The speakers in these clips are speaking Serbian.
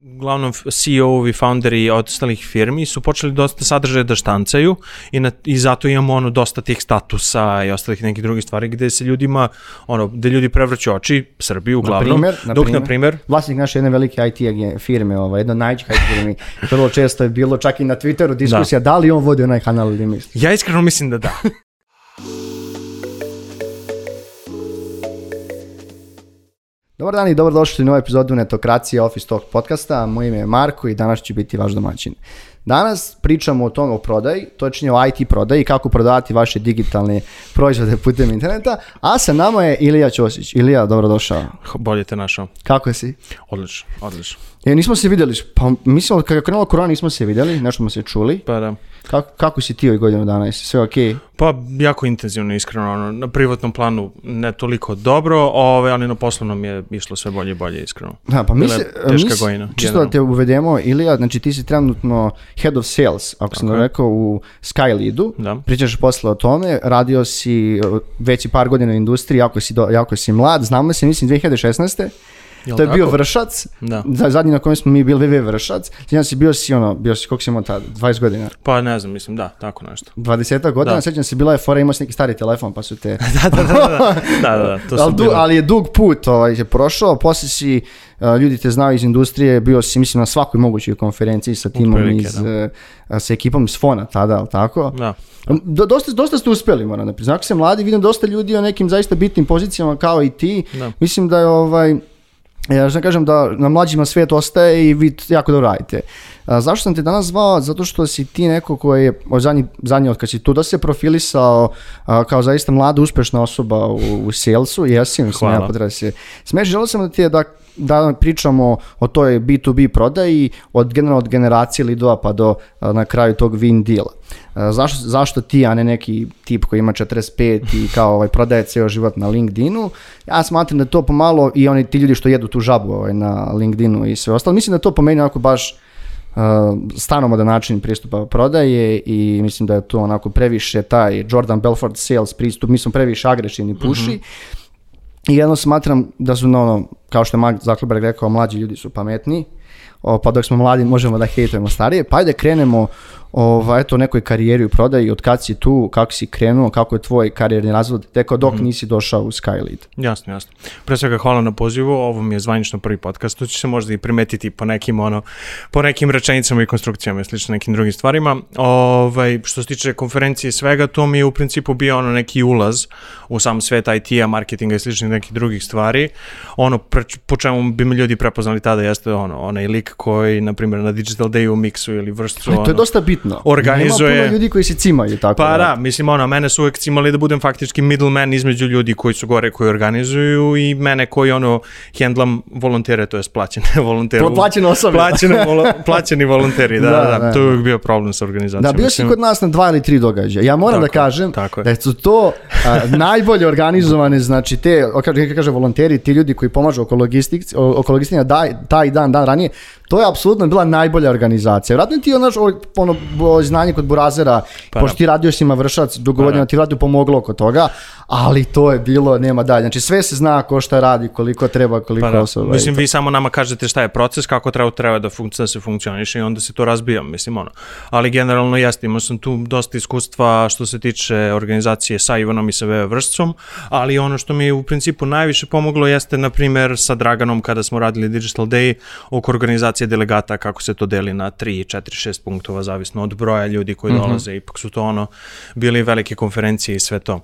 uglavnom CEO-ovi, founderi od ostalih firmi su počeli dosta sadržaja da štancaju i, na, i zato imamo ono dosta tih statusa i ostalih nekih drugih stvari gde se ljudima, ono, gde ljudi prevrću oči, Srbiju uglavnom, Na primer, na dok primer. na primer, Vlasnik naše jedne velike IT firme, ovaj, jedna od najvećih IT firmi, vrlo često je bilo čak i na Twitteru diskusija da, li on vodi onaj kanal ili misli. ja iskreno mislim da da. Dobar dan i dobrodošli u novu epizodu Netokracije Office Talk podcasta. Moje ime je Marko i danas ću biti vaš domaćin. Danas pričamo o tome o prodaji, točnije o IT prodaji, kako prodavati vaše digitalne proizvode putem interneta, a sa nama je Ilija Ćosić. Ilija, dobrodošao. Bolje te našao. Kako si? Odlično, odlično. E, nismo se vidjeli, pa mislim kada je krenula korona nismo se vidjeli, nešto smo se čuli. Pa da. Kako, kako si ti ovih godinu dana, jesi sve okej? Pa jako intenzivno, iskreno, ono, na privatnom planu ne toliko dobro, ove, ali na poslovnom je išlo sve bolje i bolje, iskreno. Da, pa mi se, teška mi se- godina, čisto da te uvedemo, Ilija, znači ti si trenutno head of sales, ako sam Tako je. rekao, u Skyleadu. Da. Pričaš posle o tome, radio si uh, već i par godina u industriji, jako si, do, jako si mlad, znamo se, mislim, 2016. Jel to je bio tako? Vršac, Da. za- zadnji na kojem smo mi bili VV Vršac. Sjećam se, bio si ono, bio si, koliko si imao tada, 20 godina? Pa ne znam, mislim, da, tako nešto. 20 godina, Da. sjećam se, bila je fora, imao si neki stari telefon, pa su te... da, da, da, da, da, da, da, to ali, sam du, ali je dug put ovaj, je prošao, poslije si, ljudi te znaju iz industrije, bio si mislim na svakoj mogućoj konferenciji sa timom Otprilike, iz, uh, sa ekipom iz Fona tada, ali tako? Da. Do, dosta, dosta ste uspjeli, moram da priznam. Ako se mladi, vidim dosta ljudi o nekim zaista bitnim pozicijama kao i ti. Da. Mislim da je ovaj, ja što kažem da na mlađima svijet ostaje i vi jako dobro radite. A, zašto sam te danas zvao? Zato što si ti neko koji je od zadnji, zadnji od kad si tu da se profilisao a, kao zaista mlada uspešna osoba u, u salesu. Jesi, mislim, Hvala. ja potreba se smeš. Želeo sam da ti je da da pričamo o toj B2B prodaji od, generalno od generacije lidova pa do na kraju tog win deala. A, zašto, ti, a ne neki tip koji ima 45 i kao ovaj, prodaje ceo život na LinkedInu? Ja smatram da to pomalo i oni ti ljudi što jedu tu žabu ovaj, na LinkedInu i sve ostalo. Mislim da to po meni onako baš uh, stanomodan način pristupa prodaje i mislim da je to onako previše taj Jordan Belfort sales pristup, mi smo previše agresivni puši i jedno smatram da su, no, ono, kao što je Mark Zuckerberg rekao, mlađi ljudi su pametniji, o, pa dok smo mladi možemo da hejtujemo starije, pa ajde krenemo ovaj, eto, nekoj karijeri u prodaji, od kad si tu, kako si krenuo, kako je tvoj karijerni razvod, teko dok nisi došao u Skylead. Jasno, jasno. Pre svega hvala na pozivu, ovo mi je zvanično prvi podcast, tu će se možda i primetiti po nekim, ono, po nekim rečenicama i konstrukcijama i slično nekim drugim stvarima. Ovaj, što se tiče konferencije i svega, to mi je u principu bio ono neki ulaz u sam svet IT-a, marketinga i sličnih nekih drugih stvari. Ono, pre, po čemu bi me ljudi prepoznali tada jeste ono, onaj lik koji, na primjer, na Digital Day u Mixu ili vrstu, Ali to je ono, dosta bitno. Organizuje- Nema puno ljudi koji se cimaju tako. Pa da, mislim, ono, mene su uvek cimali da budem faktički middleman između ljudi koji su gore, koji organizuju i mene koji, ono, hendlam volontere, to je plaćene volontere. Plaćeno osoblje. Plaćene, volo- plaćeni volonteri, da, Da, da, da, da. To je uvek bio problem sa organizacijom. Da, bio si kod nas na dva ili tri događaja. Ja moram Tako da je, kažem tako je. da su to a, najbolje organizovane, znači te, kako kaže volonteri, ti ljudi koji pomažu oko, logistik, o- oko logistika daj, taj dan, dan ranije, to je apsolutno bila najbolja organizacija. Vratno ti ono, ono bo- znanje kod Burazera, Pa pošto da. ti radio si ima vršac dugo Pa godina, da. ti radio pomoglo oko toga, ali to je bilo, nema dalje. Znači sve se zna ko šta radi, koliko treba, koliko Pa da, osoba. mislim, vi samo nama kažete šta je proces, kako treba, treba da, funkci, da se funkcioniše i onda se to razbija, mislim, ono. Ali generalno jeste, imao sam tu dosta iskustva što se tiče organizacije sa Ivanom i sa VV Vršcom, ali ono što mi je u principu najviše pomoglo jeste, na primjer, sa Draganom kada smo radili Digital Day oko organizacije delegata, kako se to deli na 3, 4, 6 punktova, zavisno od broja ljudi koji Mhm. dolaze, ipak su to ono, bili velike konferencije i sve to.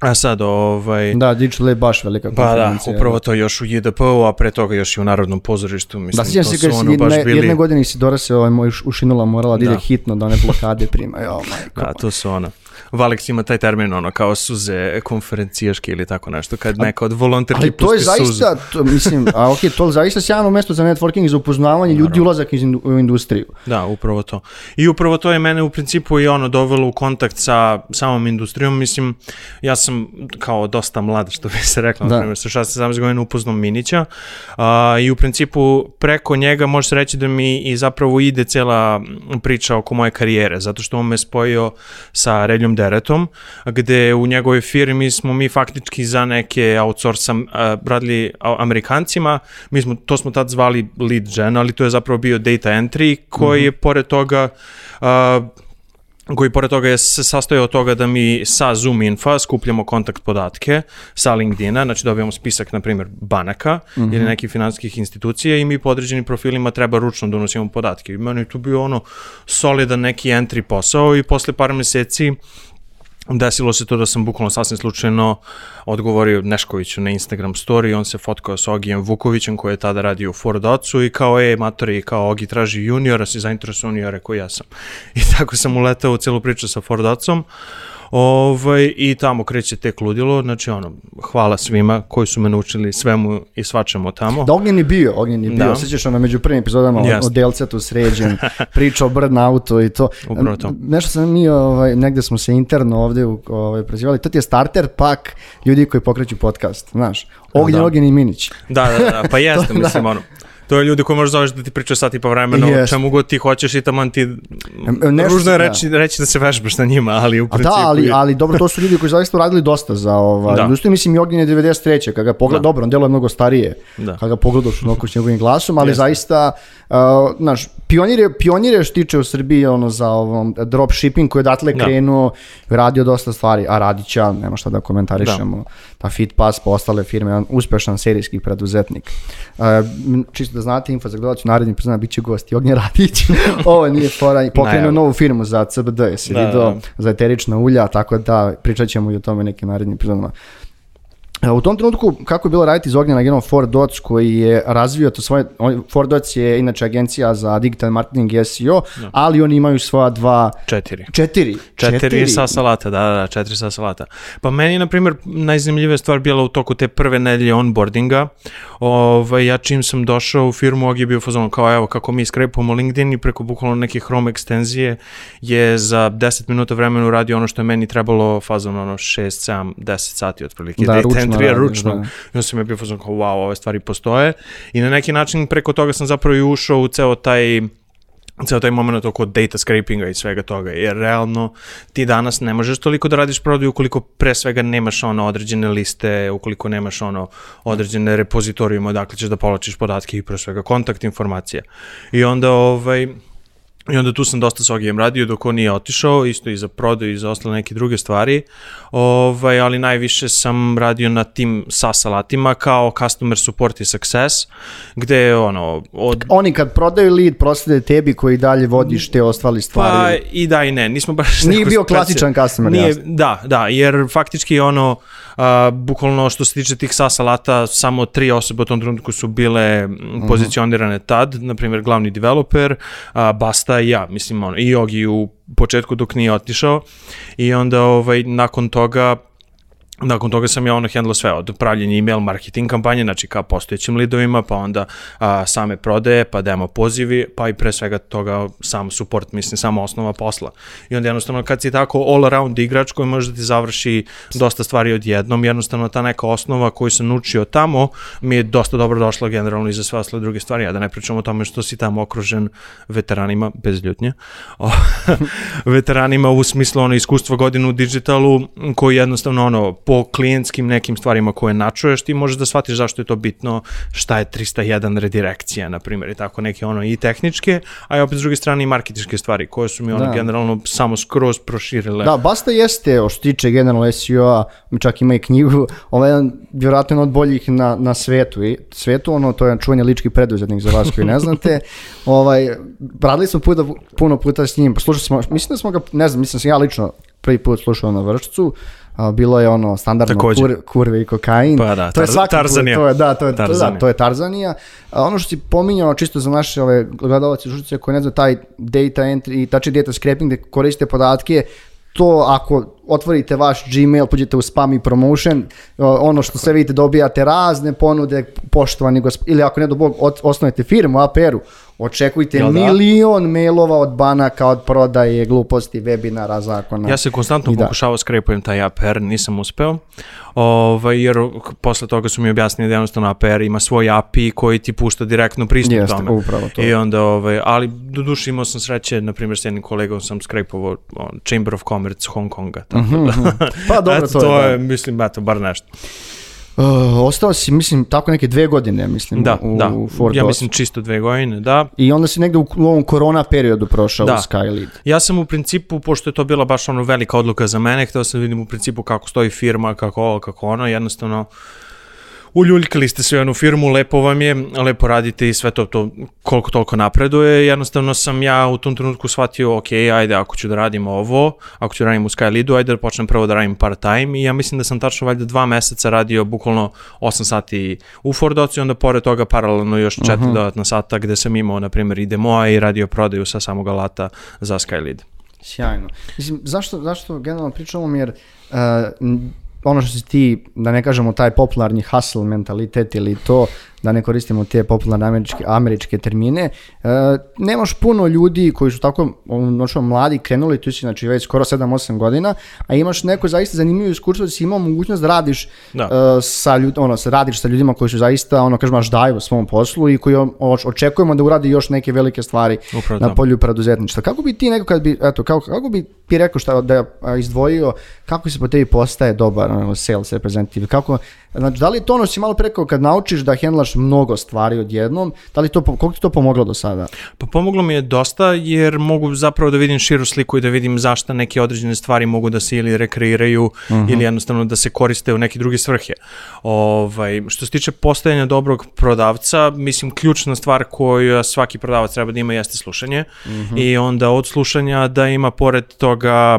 A sad, ovaj... Da, Digital je baš velika Pa da, konferencija. upravo to još u JDP-u, a pre toga još i u Narodnom pozorištu. Mislim, Da, sjećam to se su kad si ono jedne, baš bili... jedne godine si dorasio ovaj moj ušinula morala da ide Da. hitno da one blokade prima. Jo, majko. Da, to su ono. Valeks ima taj termin, ono, kao suze konferencijaške ili tako nešto, kad neka od volonterki Ali to je pusti suzu. zaista, to, mislim, a ok, to je zaista sjajno mesto za networking, za upoznavanje ljudi, ulazak iz indu- u industriju. Da, upravo to. I upravo to je mene u principu i ono dovelo u kontakt sa samom industrijom. Mislim, ja sam kao dosta mlad, što bi se reklo, Da. na primjer, sa 16-17 godina upoznao Minića a, i u principu preko njega može se reći da mi i zapravo ide cela priča oko moje karijere, zato što on me spojio sa Relju William Deretom, gde u njegovoj firmi smo mi faktički za neke outsource uh, radili Amerikancima, mi smo, to smo tad zvali lead gen, ali to je zapravo bio data entry, koji mm -hmm. je pored toga uh, koji pored toga je se sastoji od toga da mi sa Zoom Infa skupljamo kontakt podatke sa LinkedIna, znači dobijamo spisak, na primjer, banaka mm -hmm. ili nekih finanskih institucija i mi po određenim profilima treba ručno da unosimo podatke. I meni tu bio ono solidan neki entry posao i posle par meseci desilo se to da sam bukvalno sasvim slučajno odgovorio Neškoviću na Instagram story, on se fotkao sa Ogijem Vukovićem koji je tada radio u Ford Ocu i kao, e, matori, kao Ogi traži juniora, si zainteresovan ja rekao ja sam. I tako sam uletao u celu priču sa Ford Ocom. Ovaj, I tamo kreće tek ludilo, znači ono, hvala svima koji su me naučili svemu i svačemu tamo. Da, Ognjen je bio, Ognjen je bio, da. sećaš ono među prvim epizodama yes. o Delcetu sređen, priča o burnoutu i to. Upravo to. Nešto sam mi, ovaj, negde smo se interno ovde ovaj, prezivali, to ti je starter pak ljudi koji pokreću podcast, znaš. Ognjen, da. Ognjen i Minić. Da, da, da, pa jeste, mislim, da. ono. To je ljudi koji možeš zoveš da ti pričaju sat i pa vremena yes. čemu god ti hoćeš i tamo ti... Nešto, ružno je reći, da. reći da se vežbaš na njima, ali u principu... A da, ali, ali dobro, to su ljudi koji zaista radili dosta za ovaj... Da. Industriju, mislim, Jogin je 93. Kada ga pogleda, da. dobro, on delo je mnogo starije. Da. Kada ga pogledaš onako s njegovim glasom, ali yes. zaista, uh, znaš, pionir je, pionir je štiče u Srbiji ono za ovom dropshipping koji je odatle da. krenuo, radio dosta stvari, a Radića, nema šta da komentarišemo, da. Ta Fitpass pa ostale firme, on uspešan serijski preduzetnik. Uh, čisto da znate, info za gledalac u narednim priznama bit će gost Ognjen Radić, ovo nije fora, pokrenuo novu firmu za CBD, jesi da, vidio, da. za eterična ulja, tako da pričat ćemo i o tome nekim narednim priznama. U tom trenutku, kako je bilo raditi iz ognjena genom Ford Dots koji je razvio to svoje, Ford Dots je inače agencija za digital marketing i SEO, da. ali oni imaju svoja dva... Četiri. Četiri. Četiri, četiri. sa salata, da, da, da, četiri sa salata. Pa meni, na primjer, najzanimljivija stvar bila u toku te prve nedelje onboardinga. Ovaj, ja čim sam došao u firmu, og je bio fazon kao, evo, kako mi skrepamo LinkedIn i preko bukvalno neke Chrome ekstenzije je za 10 minuta vremena uradio ono što je meni trebalo fazon ono 6, 7, 10 sati otprilike. Da, ručno entry radi, ručno. Da. I onda sam je bio fazon kao, wow, ove stvari postoje. I na neki način preko toga sam zapravo i ušao u ceo taj ceo taj moment oko data scrapinga i svega toga, jer realno ti danas ne možeš toliko da radiš prodaju ukoliko pre svega nemaš ono određene liste, ukoliko nemaš ono određene repozitorijuma odakle ćeš da povlačiš podatke i pre svega kontakt informacija. I onda ovaj, I onda tu sam dosta s Ogijem radio dok on nije otišao, isto i za prodaju i za ostale neke druge stvari, ovaj, ali najviše sam radio na tim SaaS alatima kao customer support i success, gde je ono... Od... Oni kad prodaju lead proslede tebi koji dalje vodiš te ostali stvari. Pa i da i ne, nismo baš... Nije bio klasičan customer, nije, jasno. Da, da, jer faktički ono a, bukvalno što se tiče tih SAS alata, samo tri osobe u tom trenutku su bile mhm. pozicionirane tad, na primjer glavni developer, a, Basta i ja, mislim ono, i Ogi u početku dok nije otišao i onda ovaj, nakon toga Nakon toga sam ja ono handlo sve od pravljenja email marketing kampanje, znači ka postojećim lidovima, pa onda a, same prodaje, pa demo pozivi, pa i pre svega toga sam support, mislim, samo osnova posla. I onda jednostavno kad si tako all around igrač koji može da ti završi dosta stvari odjednom, jednostavno ta neka osnova koju sam naučio tamo mi je dosta dobro došla generalno i za sve ostale druge stvari, a da ne pričamo o tome što si tamo okružen veteranima, bez ljutnje, veteranima u smislu ono iskustva godinu u digitalu koji jednostavno ono po klijentskim nekim stvarima koje načuješ, ti možeš da shvatiš zašto je to bitno, šta je 301 redirekcija, na primjer, i tako neke ono i tehničke, a i opet s druge strane i marketičke stvari, koje su mi ono da. generalno samo skroz proširile. Da, Basta jeste, o što tiče generalno SEO-a, mi čak ima i knjigu, ovo je jedan, vjerojatno od boljih na, na svetu, i svetu, ono, to je čuvanje lički preduzetnik za vas koji ne znate, ovaj, radili smo puta, puno puta s njim, slušali smo, mislim da smo ga, ne znam, mislim da sam ja lično prvi put slušao na vršcu, bilo je ono standardno kur, kurve i kokain. Pa da, to je svakako, Tarzanija. To je, da, to je, Tarzanija. Da, to je Tarzanija. A ono što si pominjao čisto za naše ove gledalce žučice koji ne znaju taj data entry i tači data scraping gde koriste podatke, to ako otvorite vaš Gmail, pođete u spam i promotion, ono što sve vidite dobijate razne ponude, poštovani gospod, ili ako ne do Bog, osnovite firmu, APR-u, očekujte Jel da? milion mailova od banaka, od prodaje, gluposti, webinara, zakona. Ja se konstantno da. pokušavao skrepujem taj APR, nisam uspeo, ovaj, jer posle toga su mi objasnili da jednostavno APR ima svoj API koji ti pušta direktno pristup Jeste, tome. upravo to. I onda, ovaj, ali do duše imao sam sreće, na primjer s jednim kolegom sam skrepovao Chamber of Commerce Hong Konga. Tako da, Pa dobro, Eto, to, to je. je, mislim, eto, bar nešto. Uh, ostao si, mislim, tako neke dve godine, mislim, Da, u, da, u Fort ja mislim čisto dve godine, da. I onda si negde u, u ovom korona periodu prošao Da. u Skylead. Ja sam u principu, pošto je to bila baš ono velika odluka za mene, htio sam da vidim u principu kako stoji firma, kako ovo, kako ono, jednostavno uljuljkali ste se u jednu firmu, lepo vam je, lepo radite i sve to, to koliko toliko napreduje. Jednostavno sam ja u tom trenutku shvatio, ok, ajde, ako ću da radim ovo, ako ću da radim u Skyleadu, ajde da počnem prvo da radim part-time i ja mislim da sam tačno valjda dva meseca radio bukvalno 8 sati u Fordoci, onda pored toga paralelno još četiri dodatna sata gde sam imao, na primjer, i demoa i radio prodaju sa samog alata za Skylead. Sjajno. Mislim, zašto, zašto generalno pričamo, jer uh, ono što si ti, da ne kažemo taj popularni hustle mentalitet ili to, da ne koristimo te popularne američke, američke termine, uh, nemaš puno ljudi koji su tako ono, mladi krenuli, tu si znači već skoro 7-8 godina, a imaš neko zaista zanimljivo iskustvo da si imao mogućnost da radiš Da. uh, sa ljud, ono, sa- radiš sa ljudima koji su zaista, ono, kažemo, baš daju u svom poslu i koji očekujemo da uradi još neke velike stvari Upravo na to. polju preduzetništva. Kako bi ti neko kad bi, eto, kako, kako bi ti rekao šta da izdvojio, kako se po tebi postaje dobar ono, sales reprezentativ? Kako, znači, da li to ono što si malo pre rekao kad naučiš da hendlaš mnogo stvari odjednom, da li to, koliko ti to pomoglo do sada? Pa pomoglo mi je dosta jer mogu zapravo da vidim širu sliku i da vidim zašto neke određene stvari mogu da se ili rekreiraju ili jednostavno da se koriste u neke druge svrhe. Ovaj, što se tiče postajanja dobrog prodavca, mislim ključna stvar koju svaki prodavac treba da ima jeste slušanje i onda od slušanja da ima pored toga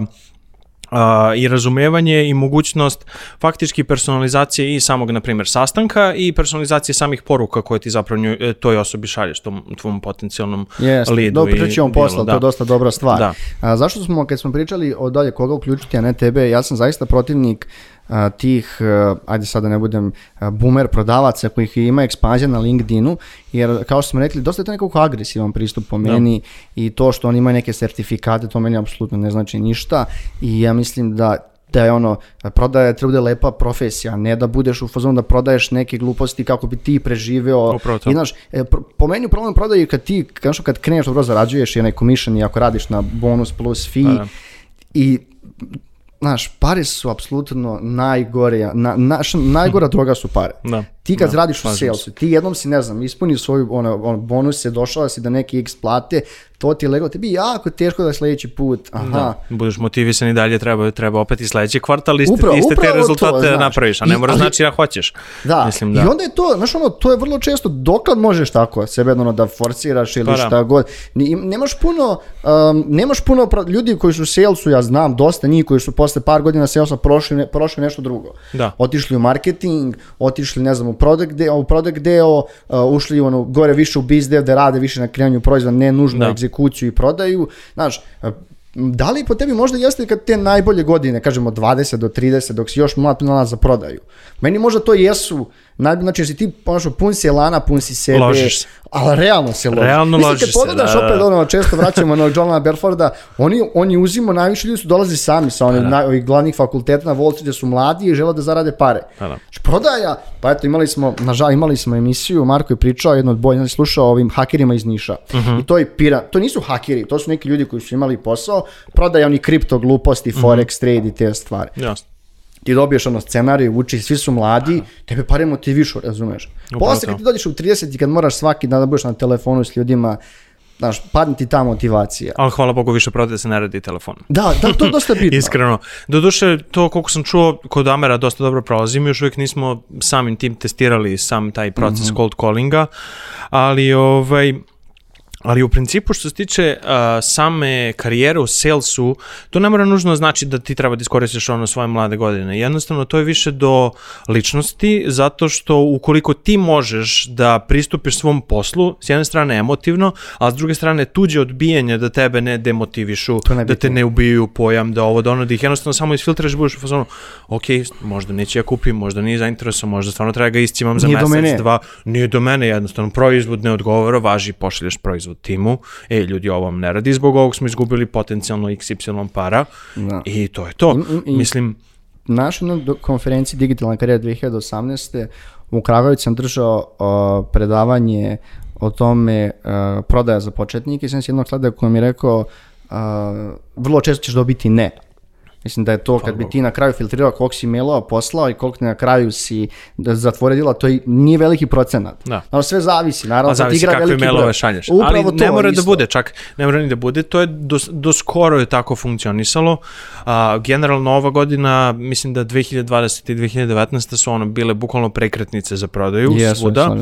i razumevanje i mogućnost faktički personalizacije i samog, na primjer, sastanka i personalizacije samih poruka koje ti zapravo nju, e, toj osobi šalješ, tom tvom potencijalnom Jeste, lidu. dobro, pričat ćemo posla, da. to je dosta dobra stvar. Da. A, zašto smo, kad smo pričali o dalje koga uključiti, a ne tebe, ja sam zaista protivnik a, tih, ajde sad da ne budem boomer prodavaca kojih ima ekspanzija na LinkedInu, jer kao što smo rekli, dosta je to nekako agresivan pristup po meni i to što oni imaju neke sertifikate, to meni apsolutno ne znači ništa i ja mislim da da je ono, prodaja treba da bude lepa profesija, ne da budeš u fazonu da prodaješ neke gluposti kako bi ti preživeo. Upravo to. I znaš, e, po meni problem prodaje je kad ti, kao što kad kreneš dobro zarađuješ i onaj commission i ako radiš na bonus plus fee Pa da. i znaš, pare su apsolutno najgore, na, naš, najgora droga su pare. Da. Ti kad Da, radiš u salesu, ti jednom si, ne znam, ispuni svoju ono, ono, bonuse, došao si da neki x plate, to ti je leglo, tebi jako teško da sledeći put, aha, Da, budeš motivisan i dalje, treba, treba opet i sledeći kvartal iste, Upravo- iste te upravo to, rezultate znaš. napraviš, a ne mora znači da hoćeš. Da. Mislim, da. i onda je to, znaš ono, to je vrlo često, dokad možeš tako sebe ono da forsiraš ili Pa da. šta god. Ni- Nemaš puno, um, nemaš puno ljudi koji su u salesu, ja znam dosta njih koji su posle par godina salesa prošli, ne- prošli nešto drugo. Da. Otišli u marketing, otišli ne znam product deo, u product deo uh, ušli ono, gore više u biz dev da rade više na kreiranju proizvoda, ne nužno Da. egzekuciju i prodaju. Znaš, uh, da li po tebi možda jeste kad te najbolje godine, kažemo 20 do 30, dok si još mlad nalaz za prodaju? Meni možda to jesu, naj, znači si ti ponašao pun si elana, pun si sebe, Ložiš se. ali realno se ložiš. Realno Mislim, ložiš se, pogledaš da, da. opet ono, često vraćamo na Johna Belforda, oni, oni uzimo, najviše ljudi su dolazi sami sa onih, naj, ovih glavnih fakulteta na Street, gde su mladi i žele da zarade pare. Pa da. Znači, prodaja, pa eto imali smo, nažal imali smo emisiju, Marko je pričao, jedno od bolje, znači slušao ovim hakerima iz Niša. Mhm. I to je pira, to nisu hakeri, to su neki ljudi koji su imali posao, prodaja oni kripto gluposti, Mhm. forex trade i te stvari. Jasno. Ti dobiješ ono scenarij, uči, svi su mladi, tebe pare motivišu, razumeš? Posle kad ti dođeš u 30 i kad moraš svaki dan da budeš na telefonu s ljudima, znaš, padne ti ta motivacija. Ali hvala Bogu više prodaje se ne radi telefon. Da, da, to je dosta bitno. Iskreno. Doduše, to koliko sam čuo kod Amera dosta dobro prolazi, mi još uvijek nismo samim tim testirali sam taj proces Mhm. cold callinga, ali ovaj, Ali u principu što se tiče uh, same karijere u salesu, to ne mora nužno znači da ti treba da iskoristiš ono svoje mlade godine. Jednostavno to je više do ličnosti, zato što ukoliko ti možeš da pristupiš svom poslu, s jedne strane emotivno, a s druge strane tuđe odbijanje da tebe ne demotivišu, ne da te ne ubiju pojam, da ovo, da ono, da ih. Jednostavno samo isfiltraš i budeš u fazonu, ok, možda neće ja kupim, možda nije zainteresovan, možda stvarno treba ga iscimam za Nije mesec, dva, nije do mene, jednostavno proizvod ne odgovara, važi, pošalješ proizvod timu, e, ljudi, ovo vam ne radi, zbog ovog smo izgubili potencijalno XY para Da. i to je to. I- i- Mislim, jednoj do- konferenciji Digitalna karijera 2018. u Kragujevcu sam držao uh, predavanje o tome uh, prodaja za početnike i sam se jednog sleda koji mi je rekao uh, vrlo često ćeš dobiti ne. Mislim da je to kad bi ti na kraju filtrirao koliko si mailova poslao i koliko na kraju si da zatvorio djela, to i nije veliki procenat. Da. Naravno, sve zavisi, naravno. a sad zavisi igra kakve mailove šalješ. Upravo Ali ne mora da isto. bude, čak ne mora ni da bude, to je do, do skoro je tako funkcionisalo. A, generalno ova godina, mislim da 2020 i 2019 su ono bile bukvalno prekretnice za prodaju Jesu, svuda.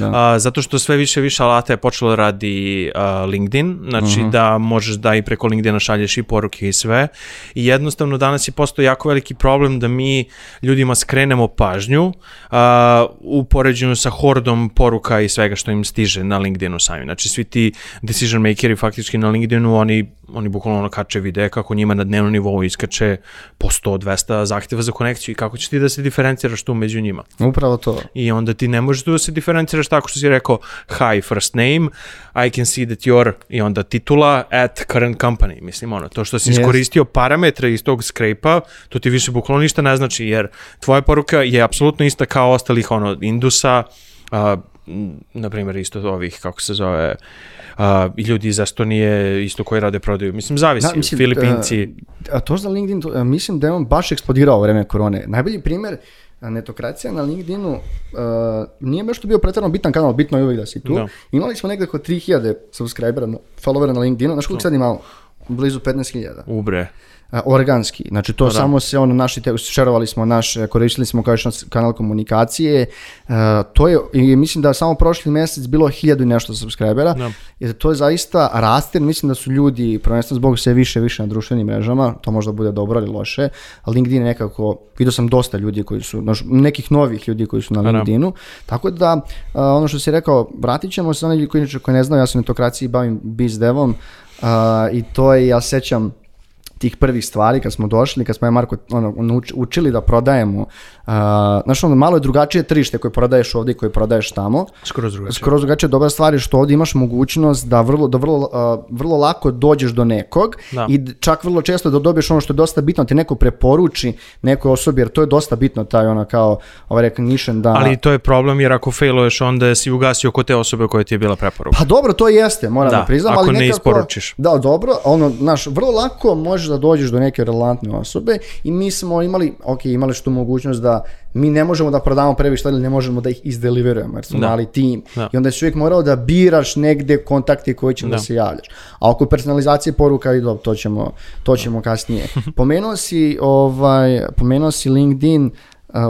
da. A, zato što sve više više alata je počelo da radi a, LinkedIn, znači Mhm. da možeš da i preko LinkedIna šalješ i poruke i sve. I jednostavno danas je postao jako veliki problem da mi ljudima skrenemo pažnju a, u poređenju sa hordom poruka i svega što im stiže na LinkedInu sami. Znači svi ti decision makeri faktički na LinkedInu, oni, oni bukvalno ono kače videe kako njima na dnevnom nivou iskače po 100-200 zahtjeva za konekciju i kako će ti da se diferenciraš tu među njima. Upravo to. I onda ti ne možeš tu da se diferenciraš tako što si rekao hi first name, I can see that you're i onda titula at current company. Mislim ono, to što si Yes. iskoristio parametre iz tog scrape-a, to ti više bukvalno ništa ne znači jer tvoja poruka je apsolutno ista kao ostalih ono Indusa, a, m, na primjer isto ovih, kako se zove, a, i ljudi iz Estonije isto koji rade prodaju. Mislim, zavisi, Da, mislim, Filipinci. A, a to za LinkedIn, to, a, mislim da je on baš eksplodirao u vreme korone. Najbolji primjer a, netokracija na LinkedInu a, nije baš to bio pretjerano bitan kanal, bitno je uvijek da si tu. Da. Imali smo negde oko 3000 subscribera, followera na LinkedInu, znaš koliko sad imamo? Blizu 15.000. Ubre. A, organski. Znači to samo se ono naši te, šerovali smo naš, e, koristili smo kao naš kanal komunikacije. E, to je i mislim da samo prošli mjesec bilo hiljadu i nešto subscribera. Da. I to je zaista raste, jer mislim da su ljudi prvenstveno zbog sve više više na društvenim mrežama, to možda bude dobro ili loše, ali LinkedIn je nekako, vidio sam dosta ljudi koji su, nekih novih ljudi koji su na da. LinkedInu, tako da a, ono što si rekao, vratit ćemo se, oni ljudi koji, koji ne znaju, ja se u netokraciji bavim biz devom a, i to je, ja sećam, tih prvih stvari kad smo došli, kad smo i Marko ono, učili da prodajemo, uh, znaš ono, malo je drugačije tržište koje prodaješ ovdje i koje prodaješ tamo, Skoro drugačije. skroz drugačija dobra stvar je što ovdje imaš mogućnost da vrlo, da vrlo, uh, vrlo lako dođeš do nekog Da. i čak vrlo često da dobiješ ono što je dosta bitno, ti neko preporuči nekoj osobi, jer to je dosta bitno, taj ono kao ovaj recognition da... Ali to je problem jer ako failuješ onda si ugasio kod te osobe koja ti je bila preporuka. Pa dobro, to jeste, moram da, Da, priznam, ako ali ne nekako, isporučiš. Da, dobro, ono, znaš, vrlo lako možeš da dođeš do neke relevantne osobe i mi smo imali, ok, imali što mogućnost da mi ne možemo da prodamo previše ili ne možemo da ih izdeliverujemo, jer smo Da. mali tim. Da. I onda si uvijek morao da biraš negde kontakte koji će da. Da. se javljaš. A oko personalizacije poruka, i to ćemo, to ćemo kasnije. Pomenuo si, ovaj, pomenuo si LinkedIn,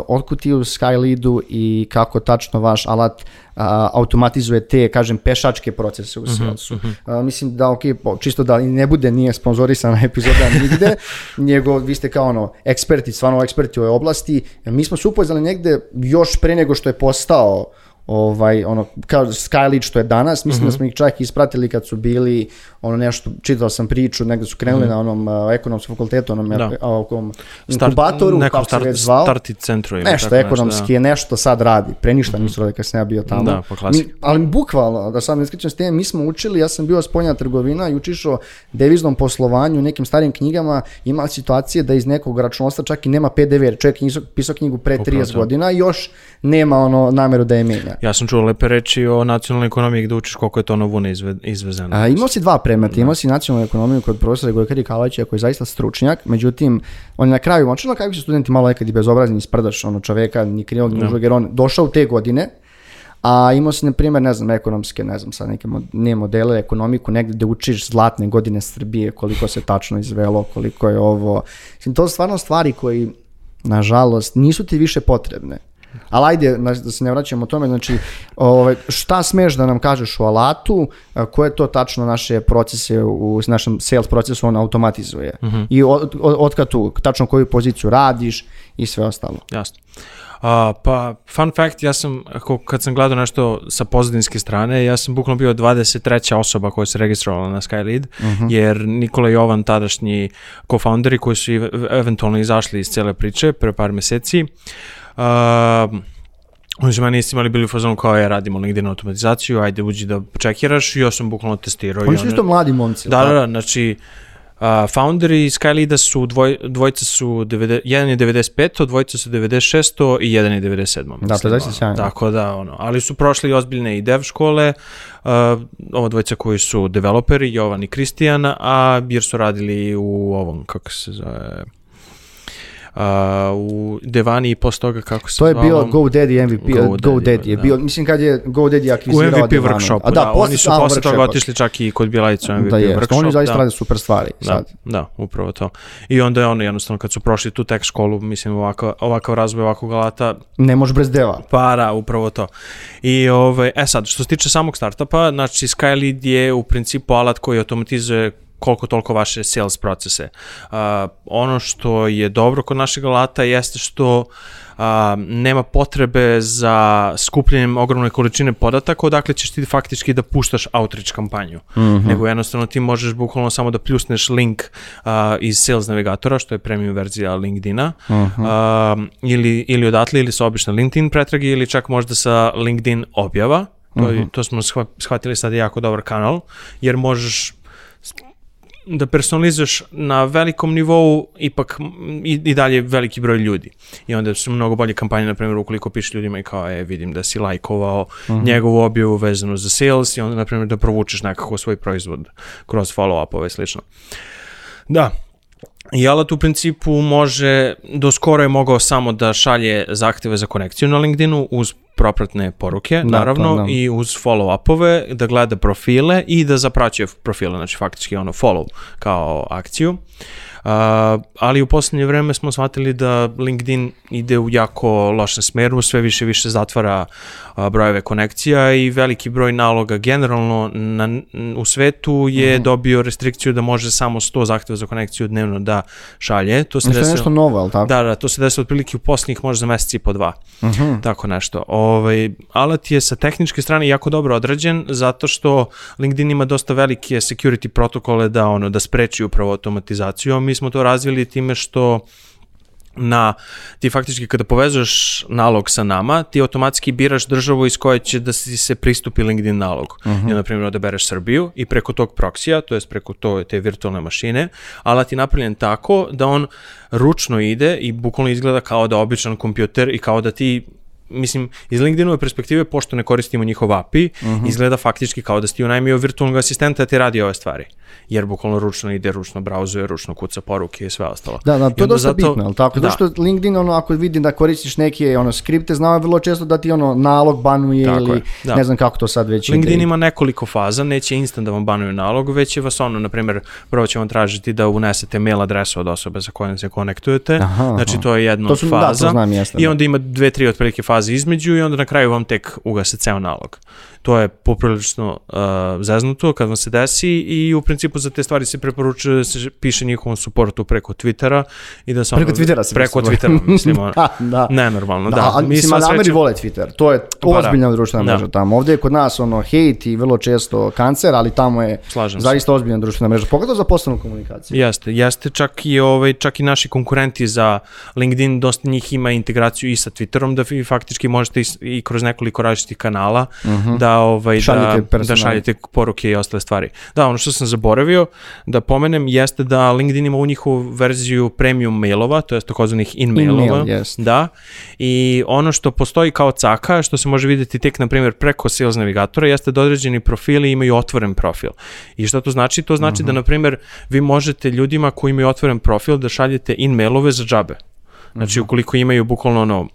otkud ti u Skyleadu i kako tačno vaš alat a, automatizuje te, kažem, pešačke procese u salesu. A, mislim da, ok, po- čisto da i ne bude, nije sponzorisana epizoda nigde, nego vi ste kao ono, eksperti, stvarno eksperti u ovoj oblasti. Mi smo se upoznali negde još pre nego što je postao ovaj ono kao Skylead što je danas mislim da smo ih čak ispratili kad su bili ono nešto čitao sam priču negde su krenuli na onom uh, ekonomskom fakultetu onom Da. ovom inkubatoru nekom kako se start, već zvao starti centru ili nešto tako ekonomski je nešto sad radi. Pre ništa nisu radili kad sam ja bio tamo. Da, po. Mi- ali bukvalno, da sad ne skrećem s teme, mi smo učili, ja sam bio spoljna trgovina i učišao deviznom poslovanju, nekim starim knjigama, ima situacije da iz nekog računovodstva čak i nema PDV, jer čovjek je niso- pisao knjigu pre 30 to. godina i još nema ono nameru da je menja. Ja sam čuo lepe reči o nacionalnoj ekonomiji gde učiš koliko je to novuna izve, izvezeno. A, imao si dva predmeta, imao si nacionalnu ekonomiju kod profesora Gojkari Kalajića koji je zaista stručnjak, međutim, on je na kraju, moćno kako su studenti malo nekad i bezobrazni, isprdaš ono čoveka, ni krivog, ni užog, jer on došao u te godine, a imao si, na primjer, ne znam, ekonomske, ne znam, sad neke ne modele, ekonomiku, negdje gde učiš zlatne godine Srbije, koliko se tačno izvelo, koliko je ovo. Mislim, to su stvarno stvari koji, nažalost, nisu ti više potrebne. Ali ajde, da se ne vraćamo o tome, znači, ovaj, šta smeš da nam kažeš o alatu, koje to tačno naše procese u našem sales procesu on automatizuje i od, od, od kad tu, tačno koju poziciju radiš i sve ostalo. Jasno. A, pa, fun fact, ja sam, ako, kad sam gledao nešto sa pozadinske strane, ja sam bukvalno bio 23. osoba koja se registrovala na Skylead, jer Nikola Jovan, tadašnji co-founderi koji su eventualno izašli iz cele priče pre par meseci, a, oni su meni isti imali bili u fazonu kao ja radimo LinkedIn automatizaciju, ajde uđi da čekiraš i ja sam bukvalno testirao. Oni su isto mladi momci. Da, da, da, znači uh, founderi Skyleada su, dvoj, dvojica su, 90, jedan je 95, dvojica su 96 i jedan je 97. Da, to mislim, ono. sjajno. Tako da, ono, ali su prošli ozbiljne i dev škole, uh, ova dvojica koji su developeri, Jovan i Kristijan, a jer su radili u ovom, kako se zove, uh, u Devani i posle toga kako se To je bio GoDaddy MVP, GoDaddy, GoDaddy je da. bio, mislim kad je GoDaddy u akvizirao MVP Devanu. workshopu, A da, oni su posle toga otišli čak i kod Bjelajica u MVP Da je, workshop. oni zaista da. rade super stvari Da, sad. da, upravo to. I onda je ono jednostavno kad su prošli tu tech školu, mislim ovako, ovakav razvoj ovakvog alata, Ne može bez deva. para, upravo to. I ovaj, e sad, što se tiče samog startupa, znači Skylead je u principu alat koji automatizuje koliko toliko vaše sales procese. Uh, ono što je dobro kod našeg alata jeste što a, nema potrebe za skupljenjem ogromne količine podataka odakle ćeš ti faktički da puštaš outreach kampanju. Nego jednostavno ti možeš bukvalno samo da pljusneš link a, iz sales navigatora, što je premium verzija LinkedIna, a, ili, ili odatle ili sa obične LinkedIn pretrage ili čak možda sa LinkedIn objava. To, je- to smo shva- shvatili sad je jako dobar kanal, jer možeš da personalizuješ na velikom nivou ipak i, i dalje veliki broj ljudi. I onda su mnogo bolje kampanje, na primjer, ukoliko pišeš ljudima i kao, e, vidim da si lajkovao njegovu objavu vezanu za sales i onda, na primjer, da provučeš nekako svoj proizvod kroz follow-upove i slično. Da, I alat u principu može, do skoro je mogao samo da šalje zahteve za konekciju na LinkedInu uz propratne poruke, Da, naravno, to da. i uz follow-upove, da gleda profile i da zapraćuje profile, znači faktički ono follow kao akciju. Uh, ali u posljednje vreme smo shvatili da LinkedIn ide u jako lošem smeru, sve više više zatvara uh, brojeve konekcija i veliki broj naloga generalno na, u svetu je Mhm. dobio restrikciju da može samo 100 zahteva za konekciju dnevno da šalje. To se desilo- nešto novo, ali tako? da, da, to se desilo otprilike u posljednjih možda za mesec i po dva. Mhm. Tako nešto. Ovaj, alat je sa tehničke strane jako dobro odrađen zato što LinkedIn ima dosta velike security protokole da ono da spreči upravo automatizaciju. Mi smo to razvili time što na, ti faktički kada povezuješ nalog sa nama, ti automatski biraš državu iz koje će da si se pristupi LinkedIn nalog. Uh I, na primjer, odabereš Srbiju i preko tog proksija, to jest preko to, te virtualne mašine, alat je napravljen tako da on ručno ide i bukvalno izgleda kao da običan kompjuter i kao da ti mislim, iz LinkedInove perspektive, pošto ne koristimo njihov API, izgleda faktički kao da si ti unajmio virtualnog asistenta da ti radi ove stvari. Jer bukvalno ručno ide, ručno brauzuje, ručno kuca poruke i sve ostalo. Da, da, to je dosta zato- bitno, ali tako? Da. Zato što LinkedIn, ono, ako vidi da koristiš neke ono, skripte, znao je vrlo često da ti ono nalog banuje Tako ili je, da. ne znam kako to sad već LinkedIn ide. ima nekoliko faza, neće instant da vam banuju nalog, već će vas ono, na primjer, prvo će vam tražiti da unesete mail adresu od osobe sa kojom se konektujete, Aha, znači aha. to je jedna To od su- da, to faza, znam, jeste, i da. onda ima dve, tri otprilike faze između i onda na kraju vam tek ugase ceo nalog. To je poprilično uh, zeznuto kad vam se desi i u principu za te stvari se preporučuje da se piše njihovom suportu preko Twittera i da se Preko Twittera se preko. Twittera, mislim, ono, da, da. nenormalno, da. Da, ali, mislim, sva ali Ameri sreća- vole Twitter, to je Pa da. ozbiljna društvena Da. mreža tamo. Ovdje je kod nas ono hejt i vrlo često kancer, ali tamo je Slažem se. zaista ozbiljna društvena mreža, pogotovo za poslovnu komunikaciju. Jeste, jeste čak i ovaj čak i naši konkurenti za LinkedIn dosta njih ima integraciju i sa Twitterom da vi faktički možete i, i kroz nekoliko različitih kanala da ovaj Mhm. Šaljete da, da šaljete poruke i ostale stvari. Da, ono što sam zaboravio da pomenem jeste da LinkedIn ima u njihovu verziju premium mailova, to jest takozvanih in mailova. In-mail, jest. Da. I ono što postoji kao caka, što se može vidjeti tek na primjer preko Sales navigatora, jeste da određeni profili imaju otvoren profil. I šta to znači? To znači da na primjer vi možete ljudima koji imaju otvoren profil da šaljete in mailove za džabe. Znači ukoliko imaju bukvalno ono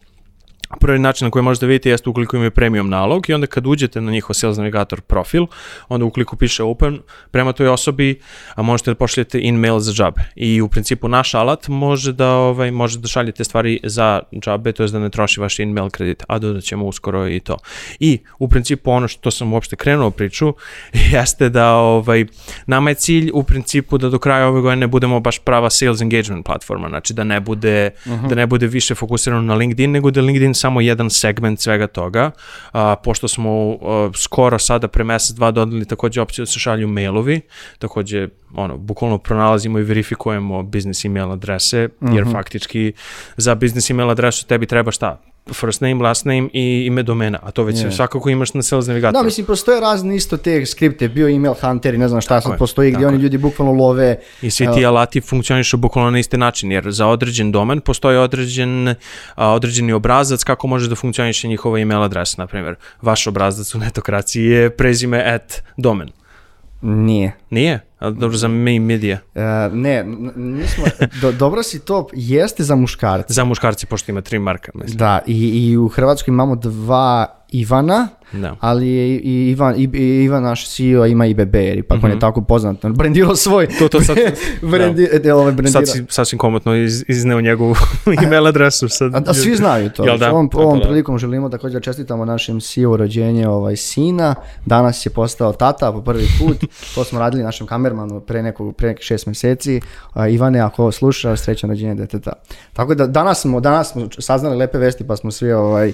Prvi način na koji možete vidjeti jeste ukoliko imaju premium nalog i onda kad uđete na njihov Sales Navigator profil, onda ukoliko piše open prema toj osobi, a možete da pošaljete in-mail za džabe. I u principu naš alat može da, ovaj, može da šaljete stvari za džabe, to je da ne troši vaš in-mail kredit, a dodat ćemo uskoro i to. I u principu ono što sam uopšte krenuo priču jeste da ovaj, nama je cilj u principu da do kraja ove godine budemo baš prava sales engagement platforma, znači da ne bude, uh -huh. da ne bude više fokusirano na LinkedIn, nego da LinkedIn samo jedan segment svega toga, a, pošto smo a, skoro sada pre mesec, dva dodali takođe opciju da se šalju mailovi, takođe ono, bukvalno pronalazimo i verifikujemo biznis email adrese, jer mm -hmm. faktički za biznis email adresu tebi treba šta? First name, last name i ime domena, a to već yeah. svakako imaš na Sales Navigator. Da, mislim, postoje razne isto te skripte, bio email hunter i ne znam šta sad postoji, gdje oni ljudi bukvalno love. I svi ti alati funkcionišu bukvalno na isti način, jer za određen domen postoji određen, a, određeni obrazac kako može da funkcioniše njihova email adresa, na primjer. Vaš obrazac u netokraciji je prezime at domen. Nije. Nije? Dobro, za main media? Uh, ne, nismo, do, dobro si to, jeste za muškarce. Za muškarci, pošto ima tri marka, mislim. Da, i, i u Hrvatskoj imamo dva Ivana, da. ali je i Ivan, i, i Ivan naš CEO ima i BBR, ipak mm -hmm. on je mhm. tako poznat, on brandirao svoj to, to sad, brendi, da. ovaj sad si sasvim komotno iz, izneo njegovu email adresu. Sad, a, a, svi znaju to. Jel da? Ovom, ovom da. prilikom želimo također čestitamo našem CEO rođenje ovaj, sina, danas je postao tata po prvi put, to smo radili našem kamermanu pre, nekog, pre nekih šest meseci, uh, Ivane ako sluša, srećan rođenje deteta. Tako da danas smo, danas smo saznali lepe vesti pa smo svi ovaj,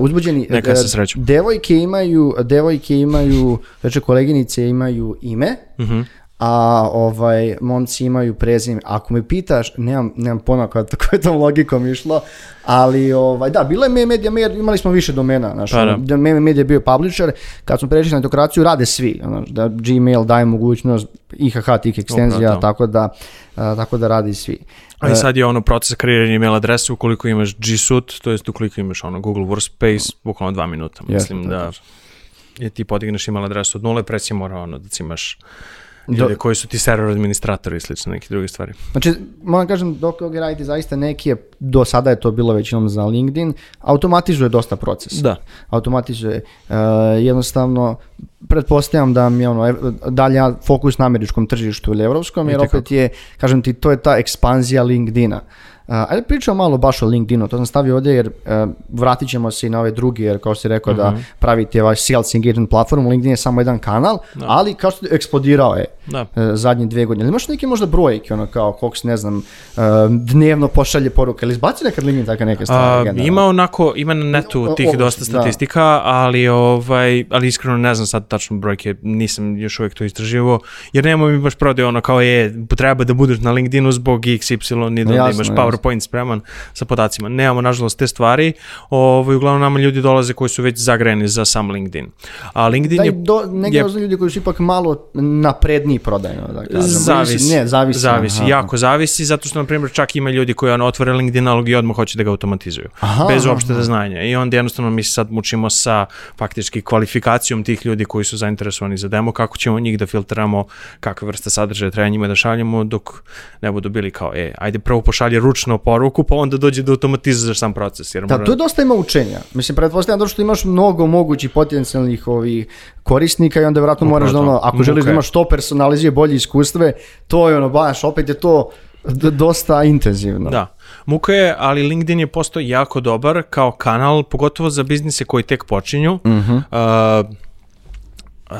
uzbuđeni. Neka se sreću. Devojke imaju, devojke imaju, znači koleginice imaju ime, uh mhm. -huh. A ovaj, momci imaju prezime. Ako me pitaš, nemam, nemam pojma koja, koja tom logikom išlo, ali ovaj, da, bilo je Meme Media, imali smo više domena, znaš, pa, da. Meme Media je bio publisher, kad smo prešli na etokraciju, rade svi, znaš, da Gmail daje mogućnost IHH tih ekstenzija, tako da, a, tako da radi svi. A i sad je ono proces kreiranja email adrese ukoliko imaš G Suite, to jest ukoliko imaš ono Google Workspace, bukvalno dva minuta. Mislim Jeste, da je ti podigneš email adresu od nule, preci mora ono da imaš ljude Do... koji su ti server administratori i slično neke druge stvari. Znači, moram kažem, dok ovdje radite zaista neki je, do sada je to bilo većinom za LinkedIn, automatizuje dosta proces. Da. Automatizuje. Uh, jednostavno, pretpostavljam da mi je ono, dalje fokus na američkom tržištu ili evropskom, jer opet je, kažem ti, to je ta ekspanzija LinkedIna. Uh, ajde pričamo malo baš o LinkedInu, to sam stavio ovdje jer uh, vratit ćemo se i na ove drugi, jer kao si rekao uh -huh. da mhm. pravite vaš sales engagement platformu, LinkedIn je samo jedan kanal, da. ali kao što eksplodirao je da. uh, zadnje dve godine. Ali imaš neke možda brojke, ono kao koliko se ne znam, uh, dnevno pošalje poruke, ili izbaci nekad LinkedIn tako neke stvari? Uh, ima onako, ima na netu tih o, dosta da. statistika, da. ali, ovaj, ali iskreno ne znam sad tačno brojke, nisam još uvijek to istraživo, jer nema mi baš prodaju ono kao je, treba da budeš na LinkedInu zbog XY, ni da, jasno, imaš power PowerPoint spreman sa podacima. Nemamo, nažalost, te stvari. Ovaj, uglavnom nama ljudi dolaze koji su već zagrejeni za sam LinkedIn. A LinkedIn da, je... Do, neke je, ljudi koji su ipak malo napredniji prodajno, da kažem. Zavisi. Ne, zavisi. Zavisi, aha. jako zavisi, zato što, na primjer, čak ima ljudi koji ono, otvore LinkedIn nalog i odmah hoće da ga automatizuju. Aha, bez uopšte da znanja. I onda jednostavno mi sad mučimo sa faktički kvalifikacijom tih ljudi koji su zainteresovani za demo, kako ćemo njih da filtramo, kakve vrste sadržaja treba njima da šaljemo, dok ne budu bili kao, e, ajde prvo pošalje ručno poruku, pa onda dođe da automatizuješ sam proces. Jer da, mora... tu dosta ima učenja. Mislim, pretpostavljam da što imaš mnogo mogućih potencijalnih ovih korisnika i onda vjerojatno moraš da ono, ako želiš da imaš to personalizije, bolje iskustve, to je ono, baš, opet je to dosta intenzivno. Da. Muka je, ali LinkedIn je postao jako dobar kao kanal, pogotovo za biznise koji tek počinju. Uh -huh. uh,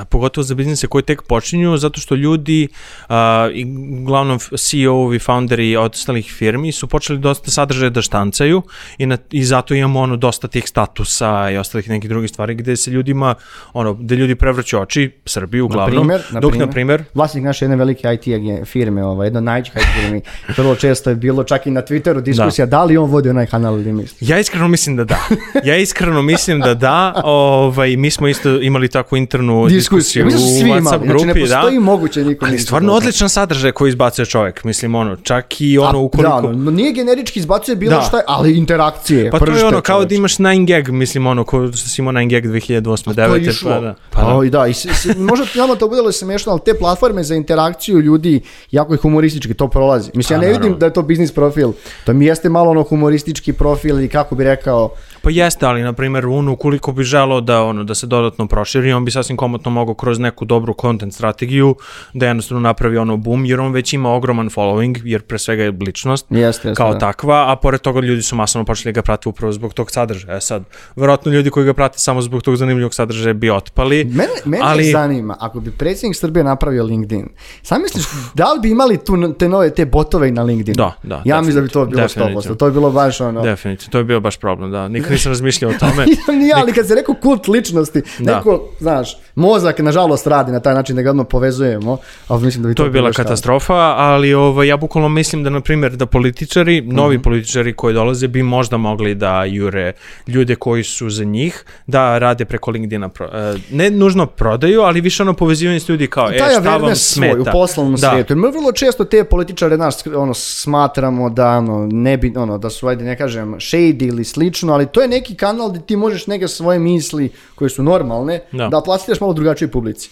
pogotovo za biznise koji tek počinju, zato što ljudi, uh, i uglavnom CEO-ovi, founderi od ostalih firmi su počeli dosta sadržaja da štancaju i, na, i zato imamo ono dosta tih statusa i ostalih nekih drugih stvari gde se ljudima, ono, gde ljudi prevraću oči, Srbiju uglavnom, na primer, dok na primer... Vlasnik naše jedne velike IT firme, ovaj, jedna najvećih IT firmi, vrlo često je bilo čak i na Twitteru diskusija da, da li on vodi onaj kanal ili misliš? Ja iskreno mislim da da. Ja iskreno mislim da da. Ovaj, mi smo isto imali takvu internu diskusiju Mislim u WhatsApp grupi, znači, ne postoji da. moguće nikom Ali stvarno odličan sadržaj koji izbacuje čovjek, mislim ono, čak i ono A, ukoliko... Da, no, nije generički izbacuje bilo da. šta, ali interakcije. Pa to je ono, kao da imaš 9gag, mislim ono, ko što si imao 9gag 2008 2009 Pa da. Pa, da. O, da, i, s, možda nama to budelo smešno, ali te platforme za interakciju ljudi, jako je humoristički, to prolazi. Mislim, ja pa ne vidim da je to biznis profil, to mi jeste malo ono humoristički profil i kako bi rekao, Pa jeste, ali na primjer on ukoliko bi želeo da ono da se dodatno proširi, on bi sasvim komotno mogao kroz neku dobru content strategiju da jednostavno napravi ono boom, jer on već ima ogroman following, jer pre svega je ličnost Jeste, jeste, kao da. takva, a pored toga ljudi su masovno počeli ga prate upravo zbog tog sadržaja. E sad, verovatno ljudi koji ga prate samo zbog tog zanimljivog sadržaja bi otpali. Mene, mene ali... zanima, ako bi predsjednik Srbije napravio LinkedIn, sam misliš, da li bi imali tu te nove, te botove na LinkedIn? Da, da, Ja mislim da bi to bilo definitivno. 100%. To bi bilo baš ono... Definitivno, to je bio baš problem, da. Nikad nisam razmišljao o tome. Ni ja, ali kad se rekao kult ličnosti, Da. neko, znaš, mozak nažalost radi na taj način da ga odmah povezujemo, ali mislim da bi to, To je bila katastrofa, ali ovaj, ja bukvalno mislim da, na primjer, da političari, novi Mhm. političari koji dolaze bi možda mogli da jure ljude koji su za njih, da rade preko LinkedIna. Pro, e, ne nužno prodaju, ali više ono povezivanje s ljudi kao, e, taj šta vam awareness svoj u smeta. poslovnom Da. svijetu. Jer mi vrlo često te političare nas ono smatramo da ono ne bi ono da su ajde ne kažem shady ili slično, ali to je neki kanal gdje ti možeš neke svoje misli koje su normalne da, Da. plasiraš malo drugačijoj publici.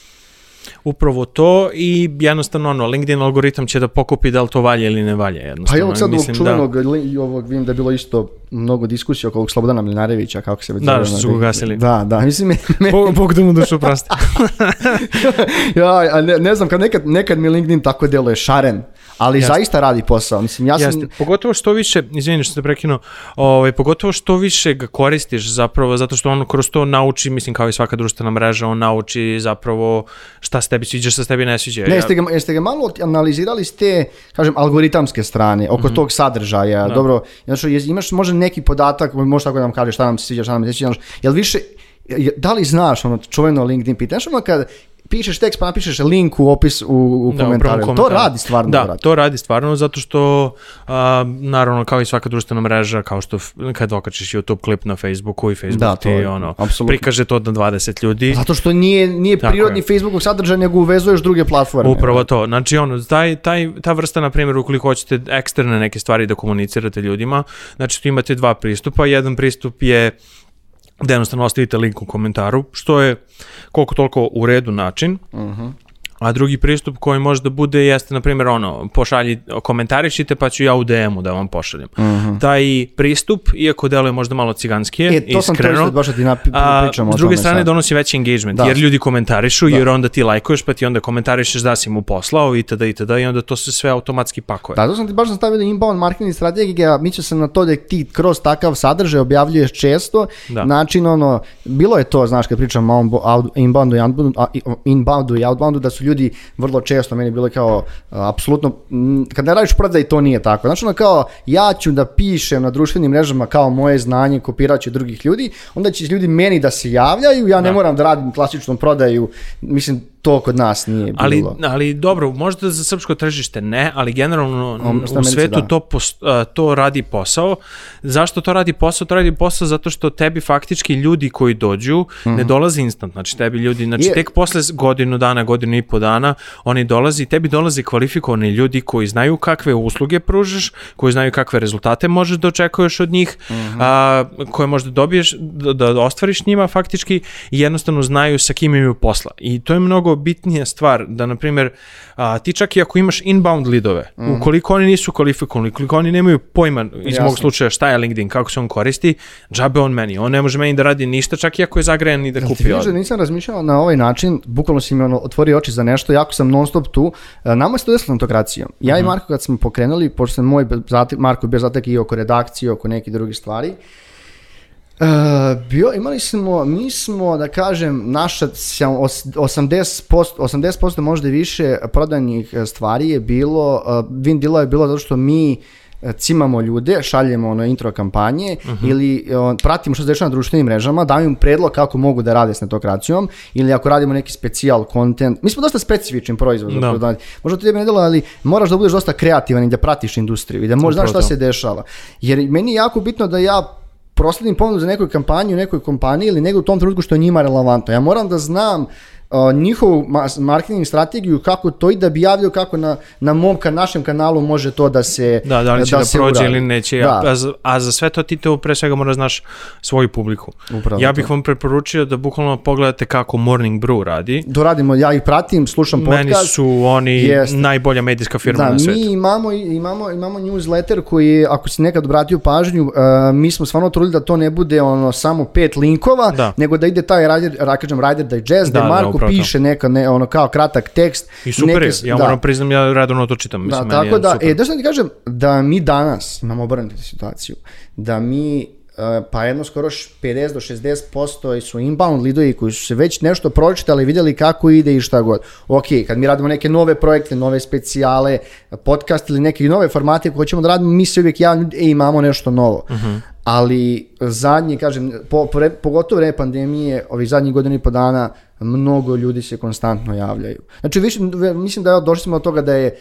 Upravo to i jednostavno ono, LinkedIn algoritam će da pokupi da li to valja ili ne valja. Pa Jednostavno. i ovog sad ovog Mislim čuvenog li- i ovog vidim da je bilo isto mnogo diskusija oko ovog Slobodana Mlinarevića kako se već Da, što su ga gasili. Da, da, mislim me, me- Bog, Bog da mu dušu prosti. ja, ne, ne znam, kad nekad, nekad mi LinkedIn tako deluje šaren, ali Jeste. zaista radi posao. Mislim, ja sam, Jeste, pogotovo što više, izvini što se prekinuo, ovaj, pogotovo što više ga koristiš zapravo, zato što on kroz to nauči, mislim kao i svaka društvena mreža, on nauči zapravo šta se tebi sviđa, šta se tebi ne sviđa. Ne, jeste ga, jeste ga malo analizirali s te, kažem, algoritamske strane, oko Mhm. tog sadržaja, dobro, znači, imaš možda neki podatak, možeš tako da nam kažeš šta nam se sviđa, šta nam se ne sviđa, jel više, da li znaš ono čuveno LinkedIn pitanje, znaš ono kad pišeš tekst pa napišeš link u opis u, u Da, komentaru, to komentaru. radi stvarno, Da, brate. to radi stvarno zato što a, naravno kao i svaka društvena mreža, kao što kad okačiš YouTube klip na Facebooku i Facebook Da, ti to je, ono, apsolutno. prikaže to na 20 ljudi. Zato što nije, nije Tako prirodni je. Facebookov sadržaj, nego uvezuješ druge platforme. Upravo to. Znači, ono, taj, taj, ta vrsta, na primjer, ukoliko hoćete eksterne neke stvari da komunicirate ljudima, znači tu imate dva pristupa. Jedan pristup je da jednostavno ostavite link u komentaru, što je koliko toliko u redu način. A drugi pristup koji može da bude jeste, na primjer, ono, pošalji, komentarišite pa ću ja u DM-u da vam pošaljem. Taj pristup, iako deluje možda malo ciganskije, E, to sam to iskreno, isto baš da ti napi- a, pričam s druge strane sad. donosi veći engagement, Da. jer ljudi komentarišu, jer onda ti lajkuješ, pa ti onda komentarišeš da si mu poslao itd. itd. i onda to se sve automatski pakuje. Da, to sam ti baš sam stavio inbound marketing strategija, mi će se na to da ti kroz takav sadržaj objavljuješ često, Da. način ono, bilo je to, znaš, kad pričam o inboundu i outboundu, i- inboundu i outboundu, da su ljudi vrlo često, meni bilo kao, apsolutno, kad ne radiš prodaj, to nije tako. Znači ono kao, ja ću da pišem na društvenim mrežama kao moje znanje, kopirat ću drugih ljudi, onda će ljudi meni da se javljaju, ja ne moram da radim klasičnu prodaju, mislim, to kod nas nije bilo. Ali, ali dobro, možda za srpsko tržište ne, ali generalno Um, u svetu da. to, pos- a, to radi posao. Zašto to radi posao? To radi posao zato što tebi faktički ljudi koji dođu ne dolaze instant. Znači tebi ljudi, znači Je- tek posle godinu dana, godinu i po dana, oni dolazi, tebi dolaze kvalifikovani ljudi koji znaju kakve usluge pružaš, koji znaju kakve rezultate možeš da očekuješ od njih, a, koje možda dobiješ, da, da ostvariš njima faktički i jednostavno znaju sa kim imaju posla. I to je mnogo bitnija stvar, da na primjer a, ti čak i ako imaš inbound lidove, ukoliko oni nisu kvalifikovani, ukoliko oni nemaju pojma iz Jasno. mog slučaja šta je LinkedIn, kako se on koristi, džabe on meni. On ne može meni da radi ništa, čak i ako je zagrejan i da Ti kupi vidiš da nisam razmišljao na ovaj način, bukvalno si mi ono, otvorio oči za nešto, jako sam non stop tu. E, Nama se to desilo autokracijom. Ja Mhm. i Marko kad smo pokrenuli, pošto sam moj Marko bio zatek i oko redakcije, oko nekih drugih stvari, E, bio, imali smo, mi smo, da kažem, naša sam- os- 80%, 80% možda i više prodajnih e, stvari je bilo, uh, win deala je bilo zato što mi e, cimamo ljude, šaljemo ono intro kampanje ili e, on, pratimo što se dešava na društvenim mrežama, damo im predlog kako mogu da rade s netokracijom ili ako radimo neki specijal content. Mi smo dosta specifični proizvod. za Da. Možda to tebi ne delo, ali moraš da budeš dosta kreativan i da pratiš industriju i da možeš znaš šta se dešava. Jer meni je jako bitno da ja prosledim ponudu za nekoj kampanji u nekoj kompaniji ili nego u tom trenutku što je njima relevantno. Ja moram da znam uh, njihovu ma- marketing strategiju kako to i da bi javio kako na, na mom ka, našem kanalu može to da se Da, da li će da, se prođe uradi. ili neće. Da. A, za, a za sve to ti to pre svega moraš znaš svoju publiku. Upravo ja to. bih vam preporučio da bukvalno pogledate kako Morning Brew radi. To radimo, ja ih pratim, slušam podcast. Meni su oni Jeste. najbolja medijska firma Da, na svetu. mi imamo, imamo, imamo newsletter koji ako si nekad obratio pažnju, uh, mi smo stvarno trudili da to ne bude ono samo pet linkova, Da. nego da ide taj rider, ra, kažem, rider digest, da, Da, da, Marko upravo to. piše neka, ne, ono kao kratak tekst. I super neke je, ja da. moram priznam, ja redovno to čitam. Mislim, Da, tako da, super. e, da što ti kažem, da mi danas imamo obrnutu situaciju, da mi e, pa jedno skoro š- 50 do 60% su inbound lidovi koji su se već nešto pročitali, vidjeli kako ide i šta god. Ok, kad mi radimo neke nove projekte, nove specijale, podcast ili neke nove formate koje hoćemo da radimo, mi se uvijek javljamo, e, imamo nešto novo. Ali zadnji, kažem, po, pre, pogotovo vreme pandemije, ovih zadnjih godina i po dana, mnogo ljudi se konstantno javljaju. Znači, više, mislim da došli smo do toga da je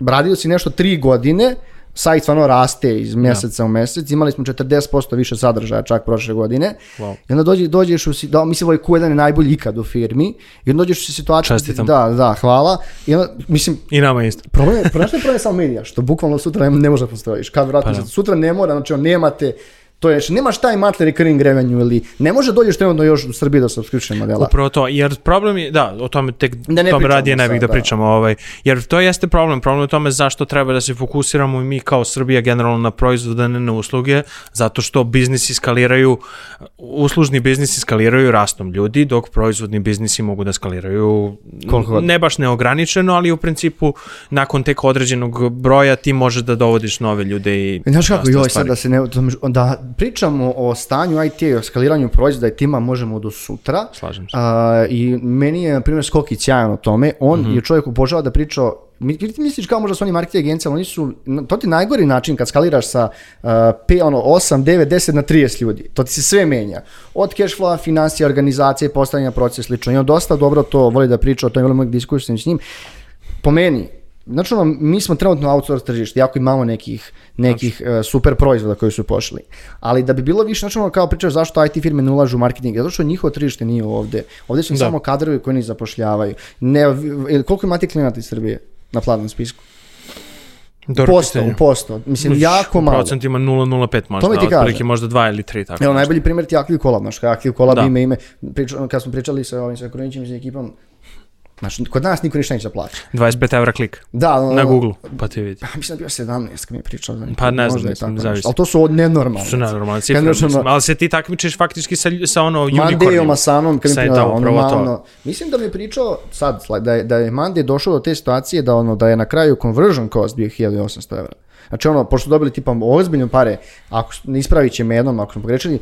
radio si nešto tri godine, sajt stvarno raste iz mjeseca u mjesec, imali smo 40% više sadržaja čak prošle godine, Wow. i onda dođe, dođeš u, da, mislim ovaj Q1 je najbolji ikad u firmi, i onda dođeš u situaciju, Čestitam. da, da, hvala, i onda, mislim, I nama isto. Problem je, problem je problem je samo medija, što bukvalno sutra ne, ne može da postojiš. Kad vratno, Pa da. sutra ne mora, znači on nemate, to je, znači, nemaš taj monthly recurring revenue ili ne može dođeš trenutno još u Srbiji do subscription modela. Upravo to, jer problem je, da, o tome tek, Da ne tome radije ne bih da da. pričamo, ovaj, jer to jeste problem, problem je tome zašto treba da se fokusiramo i mi kao Srbija generalno na proizvode, ne na usluge, zato što biznisi skaliraju, uslužni biznisi skaliraju rastom ljudi, dok proizvodni biznisi mogu da skaliraju Koliko ne baš neograničeno, ali u principu nakon tek određenog broja ti možeš da dovodiš nove ljude i I Znaš kako, joj, sad da se ne, da pričamo o stanju IT i o skaliranju proizvoda i tima možemo do sutra. Slažem se. A, I meni je, na primjer, Skoki sjajan o tome. On Mhm. je čovjek obožava da priča ti misliš kao možda su oni marketing agencije, ali oni su, to ti najgori način kad skaliraš sa uh, pe, ono, 8, 9, 10 na 30 ljudi. To ti se sve menja. Od cash flow, financija, organizacije, postavljanja procesa, slično. I on dosta dobro to voli da priča o tome, volim uvijek diskusiju s njim. Po meni, Znači, ono, mi smo trenutno outsource tržište, jako imamo nekih, nekih e, super proizvoda koji su pošli. Ali da bi bilo više, znači, ono, kao pričaš zašto IT firme ne ulažu u marketing, zato što njihovo tržište nije ovde. Ovde su Da. samo kadrovi koji ni zapošljavaju. Ne, v- koliko imate klijenata iz Srbije na platnom spisku? Dobro Posto, pitanje. u posto. Mislim, jako U malo. procentima 0,05 možda, To mi ti otprilike možda 2 ili 3 tako. Evo, najbolji primjer ti je Active Collab, znaš, Active Collab Da. ime, ime, priča, kad smo pričali sa ovim sa Korinićem i sa ekipom, znači, kod nas niko ništa neće da plaća. 25 evra klik Da, ono, na Google, pa ti vidi. Pa, mislim da je bio 17 kad mi je pričao. za Pa ne znam, možda je mislim, zavisi. Ali to su od nenormalne. Su nenormalne cifre, ono, mislim, ali se ti takmičiš faktički sa, sa ono Mandejom, unicornima. Asanom, kad mi Sad, pričao, da, ono, ono, mislim da mi je pričao sad, da je, da je Mandej došao do te situacije da, ono, da je na kraju conversion cost bio 1800 evra. Znači ono, pošto su dobili tipa ozbiljne pare, ako ispravit će me jednom ako smo pogrešili,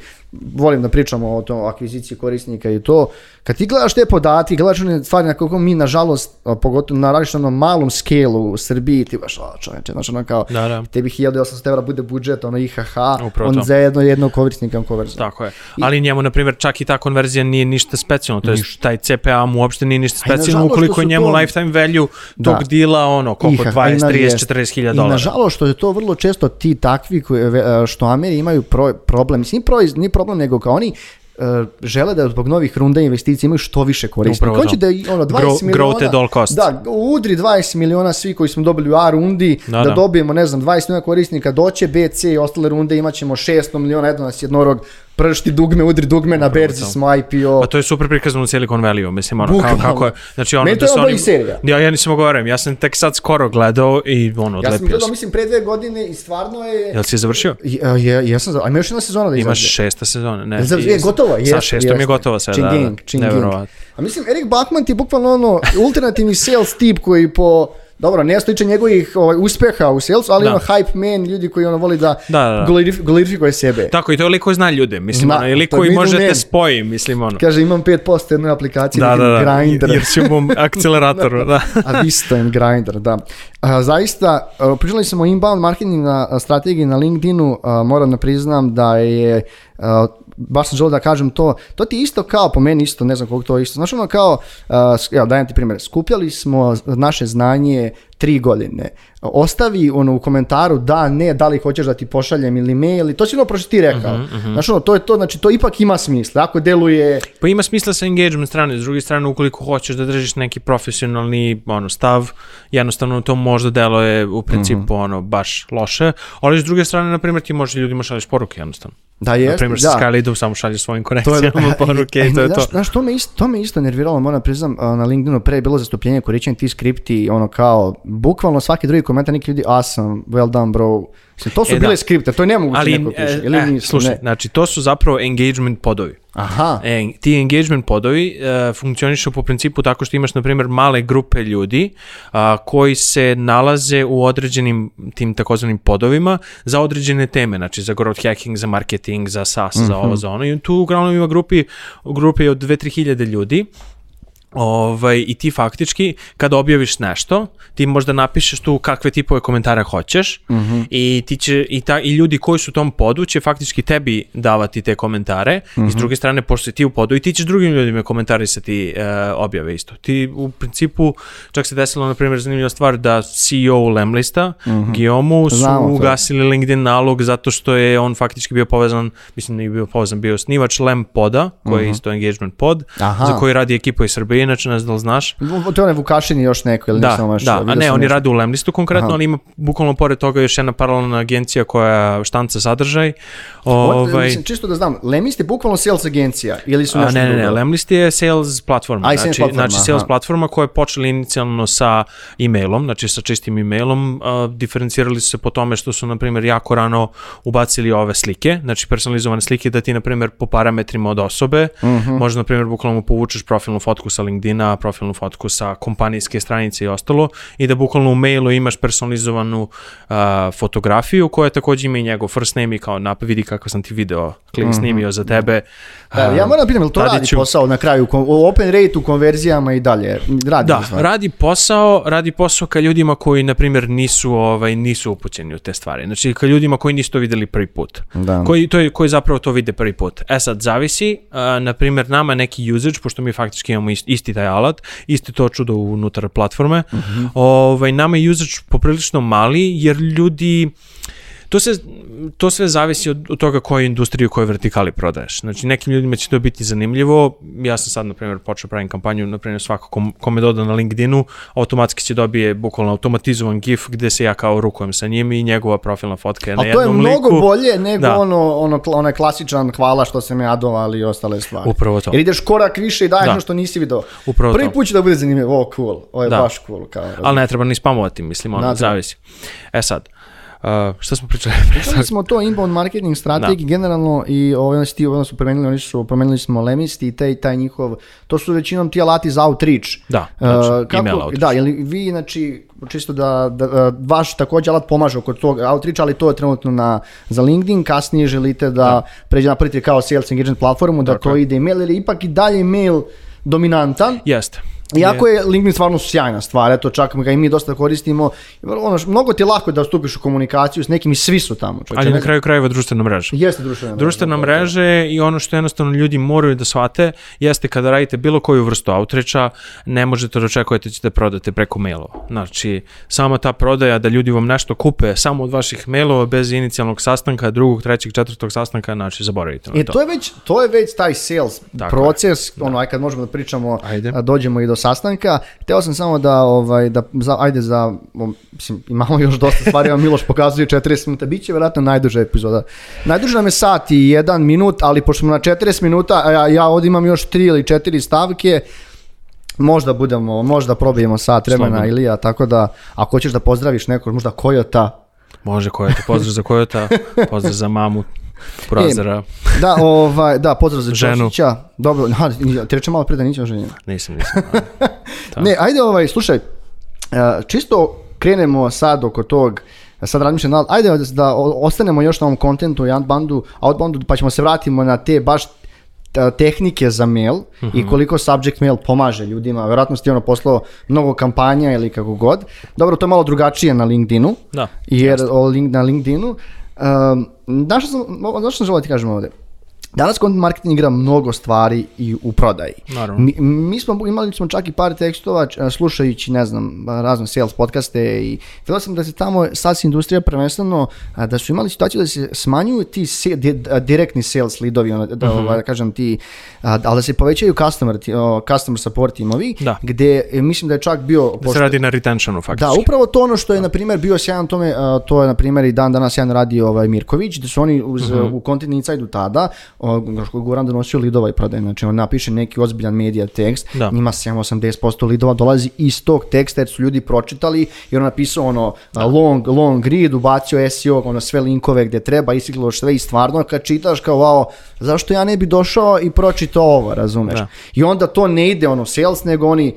volim da pričamo o to, akviziciji korisnika i to. Kad ti gledaš te podatke, gledaš one stvari na kako mi, nažalost, a pogotovo na različitom malom skelu u Srbiji, ti baš, o čoveče, znači ono kao, Da, da. tebi 1800 evra bude budžet, ono IHH, Upravo on za jedno, jednog korisnika konverzija. Tako je. Ali njemu, na primjer, čak i ta konverzija nije ništa specijalno. To je taj CPA mu uopšte nije ništa A i specijalno ukoliko je njemu to- lifetime value tog Da. dila ono, koliko, IHH, 20, ima- 30, jest. 40 hiljada I dolara. nažalost što je to vrlo često ti takvi koji, što Ameri imaju pro, problem, mislim, proiz, nije problem nego kao oni e, žele da zbog novih runda investicija imaju što više korisnika. Upravo On će to. da ono 20 Grow- miliona, at all costs. Da, udri 20 miliona svi koji smo dobili u A rundi, da, Da, da. dobijemo, ne znam, 20 miliona korisnika, doće B, C i ostale runde, imat ćemo 600 miliona, jedno nas jednorog, pršti dugme, udri dugme, na berzi smo IPO. Pa to je super prikazano u Silicon Valley, mislim, ono, kao, Bukvalno. kako je, znači ono, Meni to da je oni, serija. ja, ja nisam verujem, ja sam tek sad skoro gledao i ono, Ja sam odlepio gledao, mislim, pre dve godine i stvarno je... Jel si je završio? Je, je, jesam, za- a ima još jedna sezona da izađe. Imaš šesta sezona, ne? Jel za- i- je Sa šestom je jeste. gotovo sve, da, Ching-ging, da, ching-ging. neverovatno. A mislim, Erik Bachman ti je bukvalno ono, alternativni sales tip koji po, dobro, ne sliče njegovih ovaj, uspeha u salesu, ali Da. ono hype man, ljudi koji ono voli da, Da, da, da. glorif- glorifikuje sebe. Tako, i to je liko zna ljude, mislim, Zna, ono, ili to je koji može middleman. te spoji, mislim, ono. Kaže, imam 5% jednoj aplikaciji, Da, da, da, grinder. jer si u akceleratoru, da. A isto je grinder, da. A, zaista, a, pričali smo o inbound marketing na a, strategiji na LinkedInu, a, moram da priznam da je a, baš sam želeo da kažem to, to ti isto kao, po meni isto, ne znam koliko to isto, znaš ono kao, uh, evo dajem ti primjer, skupljali smo naše znanje tri godine. Ostavi ono u komentaru da, ne, da li hoćeš da ti pošaljem ili mail, to si ono prošli ti rekao. Uh -huh, Znaš ono, to je to, znači to ipak ima smisla, ako deluje... Pa ima smisla sa engagement strane, s druge strane ukoliko hoćeš da držiš neki profesionalni ono, stav, jednostavno to možda deluje u principu uh -huh. ono, baš loše, ali s druge strane, na primjer, ti možeš ljudima šalješ poruke jednostavno. Da je. Na primjer, da. sa Skylidu samo šalješ svojim konekcijama to je, poruke i to je to. Znaš, to me isto, to me isto nerviralo, moram priznam, na LinkedInu pre je bilo zastupljenje korišćenja ti skripti, ono kao, bukvalno svaki drugi komentar neki ljudi, awesome, well done bro. Mislim, to su E, bile da. skripte, to je nemoguće Ali, neko piše. e, Ili e, slušaj, ne. znači to su zapravo engagement podovi. Aha. E, ti engagement podovi e, funkcionišu po principu tako što imaš, na primjer, male grupe ljudi a, koji se nalaze u određenim tim takozvanim podovima za određene teme, znači za growth hacking, za marketing, za SaaS, za ovo, za ono. I tu uglavnom ima grupi, grupi od 2-3 hiljade ljudi Ovaj, I ti faktički, kada objaviš nešto, ti možda napišeš tu kakve tipove komentara hoćeš Mhm. -hmm. i, ti će, i, ta, i ljudi koji su u tom podu će faktički tebi davati te komentare Mhm. i s druge strane, pošto si ti u podu i ti ćeš drugim ljudima komentarisati e, objave isto. Ti u principu, čak se desilo, na primjer, zanimljiva stvar da CEO Lemlista, mm -hmm. Guillaume, su Znamo to. ugasili LinkedIn nalog zato što je on faktički bio povezan, mislim nije bio povezan, bio snivač Lem poda, koji je isto engagement pod, Aha. za koji radi ekipa iz Srbije, inače ne znam da znaš. To je onaj Vukašin i još neko, ili Da, nisam baš... da, a ne, oni nešto. rade u Lemlistu konkretno, Aha. ali ima bukvalno pored toga još jedna paralelna agencija koja štanca sadržaj. Ovaj, Mislim, čisto da znam, Lemist je bukvalno sales agencija ili su A, nešto ne, ne, ne, drugo? Lemlist je sales platforma. A, i sales znači, platforma, znači sales aha. platforma koja je počela inicijalno sa e-mailom, znači sa čistim e-mailom, a, diferencirali su se po tome što su, na primjer, jako rano ubacili ove slike, znači personalizovane slike da ti, na primjer, po parametrima od osobe, Mhm. možda, na primjer, bukvalno povučeš profilnu fotku sa LinkedIna, profilnu fotku sa kompanijske stranice i ostalo i da bukvalno u mailu imaš personalizovanu a, fotografiju koja takođe ima i njegov first name i kao nap, vidi kako sam ti video klik snimio za tebe. Da, ja moram da pitam, jel to radi Tadiću- posao na kraju, open rate u konverzijama i dalje? Radi Da, li stvari? radi posao, radi posao ka ljudima koji na primjer nisu ovaj nisu upućeni u te stvari. Znači ka ljudima koji nisu to videli prvi put. Da. Koji to je koji zapravo to vide prvi put. E sad zavisi, a, na primjer nama neki usage pošto mi faktički imamo ist- isti taj alat, isti to čudo unutar platforme. Ovaj nama je usage poprilično mali jer ljudi To, se, to sve zavisi od, od toga koju industriju, kojoj vertikali prodaješ. Znači, nekim ljudima će to biti zanimljivo. Ja sam sad, na primjer, počeo pravim kampanju, na primjer, svako kom, kome doda na LinkedInu, automatski će dobije bukvalno automatizovan gif gde se ja kao rukujem sa njim i njegova profilna fotka je na Ali to je jednom mnogo liku. bolje nego Da. ono, ono, onaj klasičan hvala što se me adovali i ostale stvari. Upravo to. Jer ideš korak više i daješ Da. što nisi video. Upravo Prvi to. put će da bude zanimljivo, o cool, ovo je Da. baš cool. Kao, Ali ne treba ni spamovati, mislim, ono, Da, da. zavisi. E sad, uh, šta smo pričali? Pričali smo to inbound marketing strategiji generalno i ovaj, oni, su ti, oni su promenili, oni su promenili smo Lemist i taj, taj njihov, to su većinom ti alati za outreach. Da, Uh, znači, email outreach. Da, jel vi, znači, čisto da, da, da vaš također alat pomaže oko tog outreach, ali to je trenutno na, za LinkedIn, kasnije želite da, pređe napravite kao sales engagement platformu, da to ide email, ili ipak i dalje email dominantan, Jeste. Iako je LinkedIn stvarno sjajna stvar, eto čak ga i mi dosta koristimo, ono, mnogo ti je lako da stupiš u komunikaciju s nekim i svi su tamo. čovječe, Ali na kraju krajeva društvena mreža. Jeste društvena mreža. Društvena to- to- mreže i ono što jednostavno ljudi moraju da shvate jeste kada radite bilo koju vrstu outreacha, ne možete da očekujete da ćete prodate preko mailova. Znači, sama ta prodaja da ljudi vam nešto kupe samo od vaših mailova bez inicijalnog sastanka, drugog, trećeg, četvrtog sastanka, znači zaboravite na E, to. to je već, to je već taj sales Tako proces, ono, aj kad možemo da pričamo, Ajde. dođemo i do sastanka. Teo sam samo da, ovaj, da za, ajde za, mislim, imamo još dosta stvari, Miloš pokazuje 40 minuta, bit će vjerojatno najduža epizoda. Najduža nam je sat i jedan minut, ali pošto smo na 40 minuta, a ja, ja ovdje imam još 3 ili 4 stavke, možda budemo, možda probijemo sat vremena Slobodno. Ilija, tako da ako hoćeš da pozdraviš nekog, možda Kojota, Može Kojota, pozdrav za Kojota, pozdrav za mamu, Prozora, da, ovaj, da, pozdrav za Ženu. Dobro, aha, ti reče malo pre da nisi oženjen. nisam, nisam. Da. Ne, ajde ovaj, slušaj, e, čisto krenemo sad oko tog, sad razmišljam, ajde da ostanemo još na ovom kontentu i outboundu, outboundu, pa ćemo se vratimo na te baš tehnike za mail Mhm. i koliko subject mail pomaže ljudima. Vjerojatno si ti ono poslao mnogo kampanja ili kako god. Dobro, to je malo drugačije na LinkedInu. Da, Jer o link, na LinkedInu, um, znaš što sam, znaš što sam želeo da ti kažem ovdje? Danas content marketing igra mnogo stvari i u prodaji. Naravno. Mi, mi smo imali smo čak i par tekstova slušajući, ne znam, razne sales podcaste i vidio sam da se tamo SaaS industrija prvenstveno da su imali situaciju da se smanjuju ti se, di, direktni sales lidovi, ono, da, ovaj, da kažem ti, ali da se povećaju customer, ti, o, customer support timovi, Da. gde e, mislim da je čak bio Da se radi na retentionu, faktički. da, upravo to ono što je, na primjer, bio sjajan tome, to je, na primjer, i dan danas sjajan radi ovaj Mirković, da su oni uz, Mhm. u Content Insideu tada, Goran donosio lidova i prodaje, znači on napiše neki ozbiljan medija tekst, Da. njima 7-80% lidova dolazi iz tog teksta jer su ljudi pročitali i on napisao ono a, long, long read, ubacio SEO, ono sve linkove gdje treba, isiglo sve i stvarno kad čitaš kao wow, zašto ja ne bi došao i pročitao ovo, razumeš? Da. I onda to ne ide ono sales, nego oni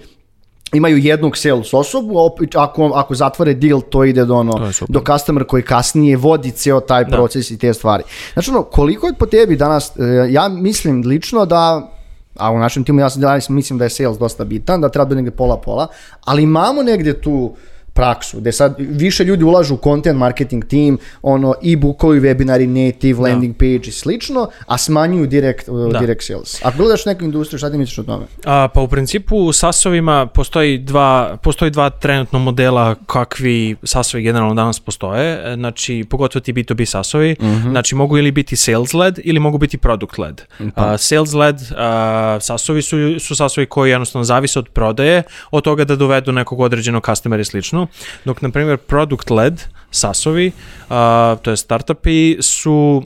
imaju jednog sales osobu, a opet ako, ako zatvore deal, to ide do, ono, do customer koji kasnije vodi ceo taj Da. proces i te stvari. Znači ono, koliko je po tebi danas, e, ja mislim lično da a u našem timu ja mislim da je sales dosta bitan, da treba da negde pola-pola, ali imamo negde tu praksu, gde sad više ljudi ulažu u content marketing team, ono, e-bookovi, webinari, native, landing page i slično, a smanjuju direct, Da. direct sales. Ako gledaš neku industriju, šta ti misliš o tome? A, pa u principu u SAS-ovima postoji dva, postoji dva trenutno modela kakvi SAS-ovi generalno danas postoje, E, znači pogotovo ti B2B SAS-ovi, znači mogu ili biti sales-led ili mogu biti product-led. A, sales-led a, SAS-ovi su, su SAS-ovi koji jednostavno zavise od prodaje, od toga da dovedu nekog određenog customera i slično, dok na primjer product-led SAS-ovi, a, to je startupi, su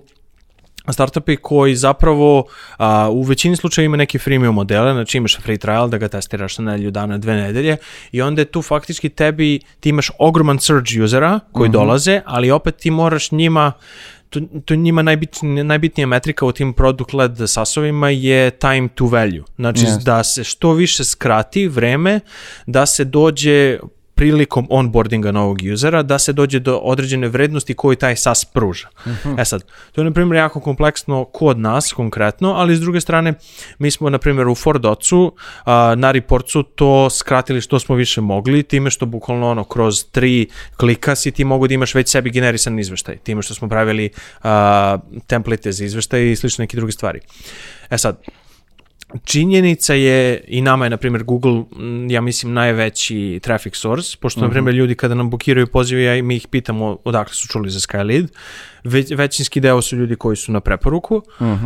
startupi koji zapravo a, u većini slučajeva ima neki freemium modele, znači imaš free trial da ga testiraš na nedelju dana, dve nedelje i onda je tu faktički tebi, ti imaš ogroman surge usera koji dolaze, ali opet ti moraš njima to, to njima najbitnija, najbitnija metrika u tim product led sasovima je time to value. Znači Jeste. da se što više skrati vreme da se dođe prilikom onboardinga novog usera da se dođe do određene vrednosti koju taj SaaS pruža. E sad, to je na primjer jako kompleksno kod nas konkretno, ali s druge strane mi smo na primjer u Fordocu a, na reportsu to skratili što smo više mogli, time što bukvalno ono kroz tri klika si ti mogu da imaš već sebi generisan izveštaj, time što smo pravili a, template za izveštaj i slične neke druge stvari. E sad, činjenica je i nama je na primjer Google m, ja mislim najveći traffic source pošto na primjer ljudi kada nam bukiraju pozive ja mi ih pitamo odakle su čuli za Skylead Već, većinski deo su ljudi koji su na preporuku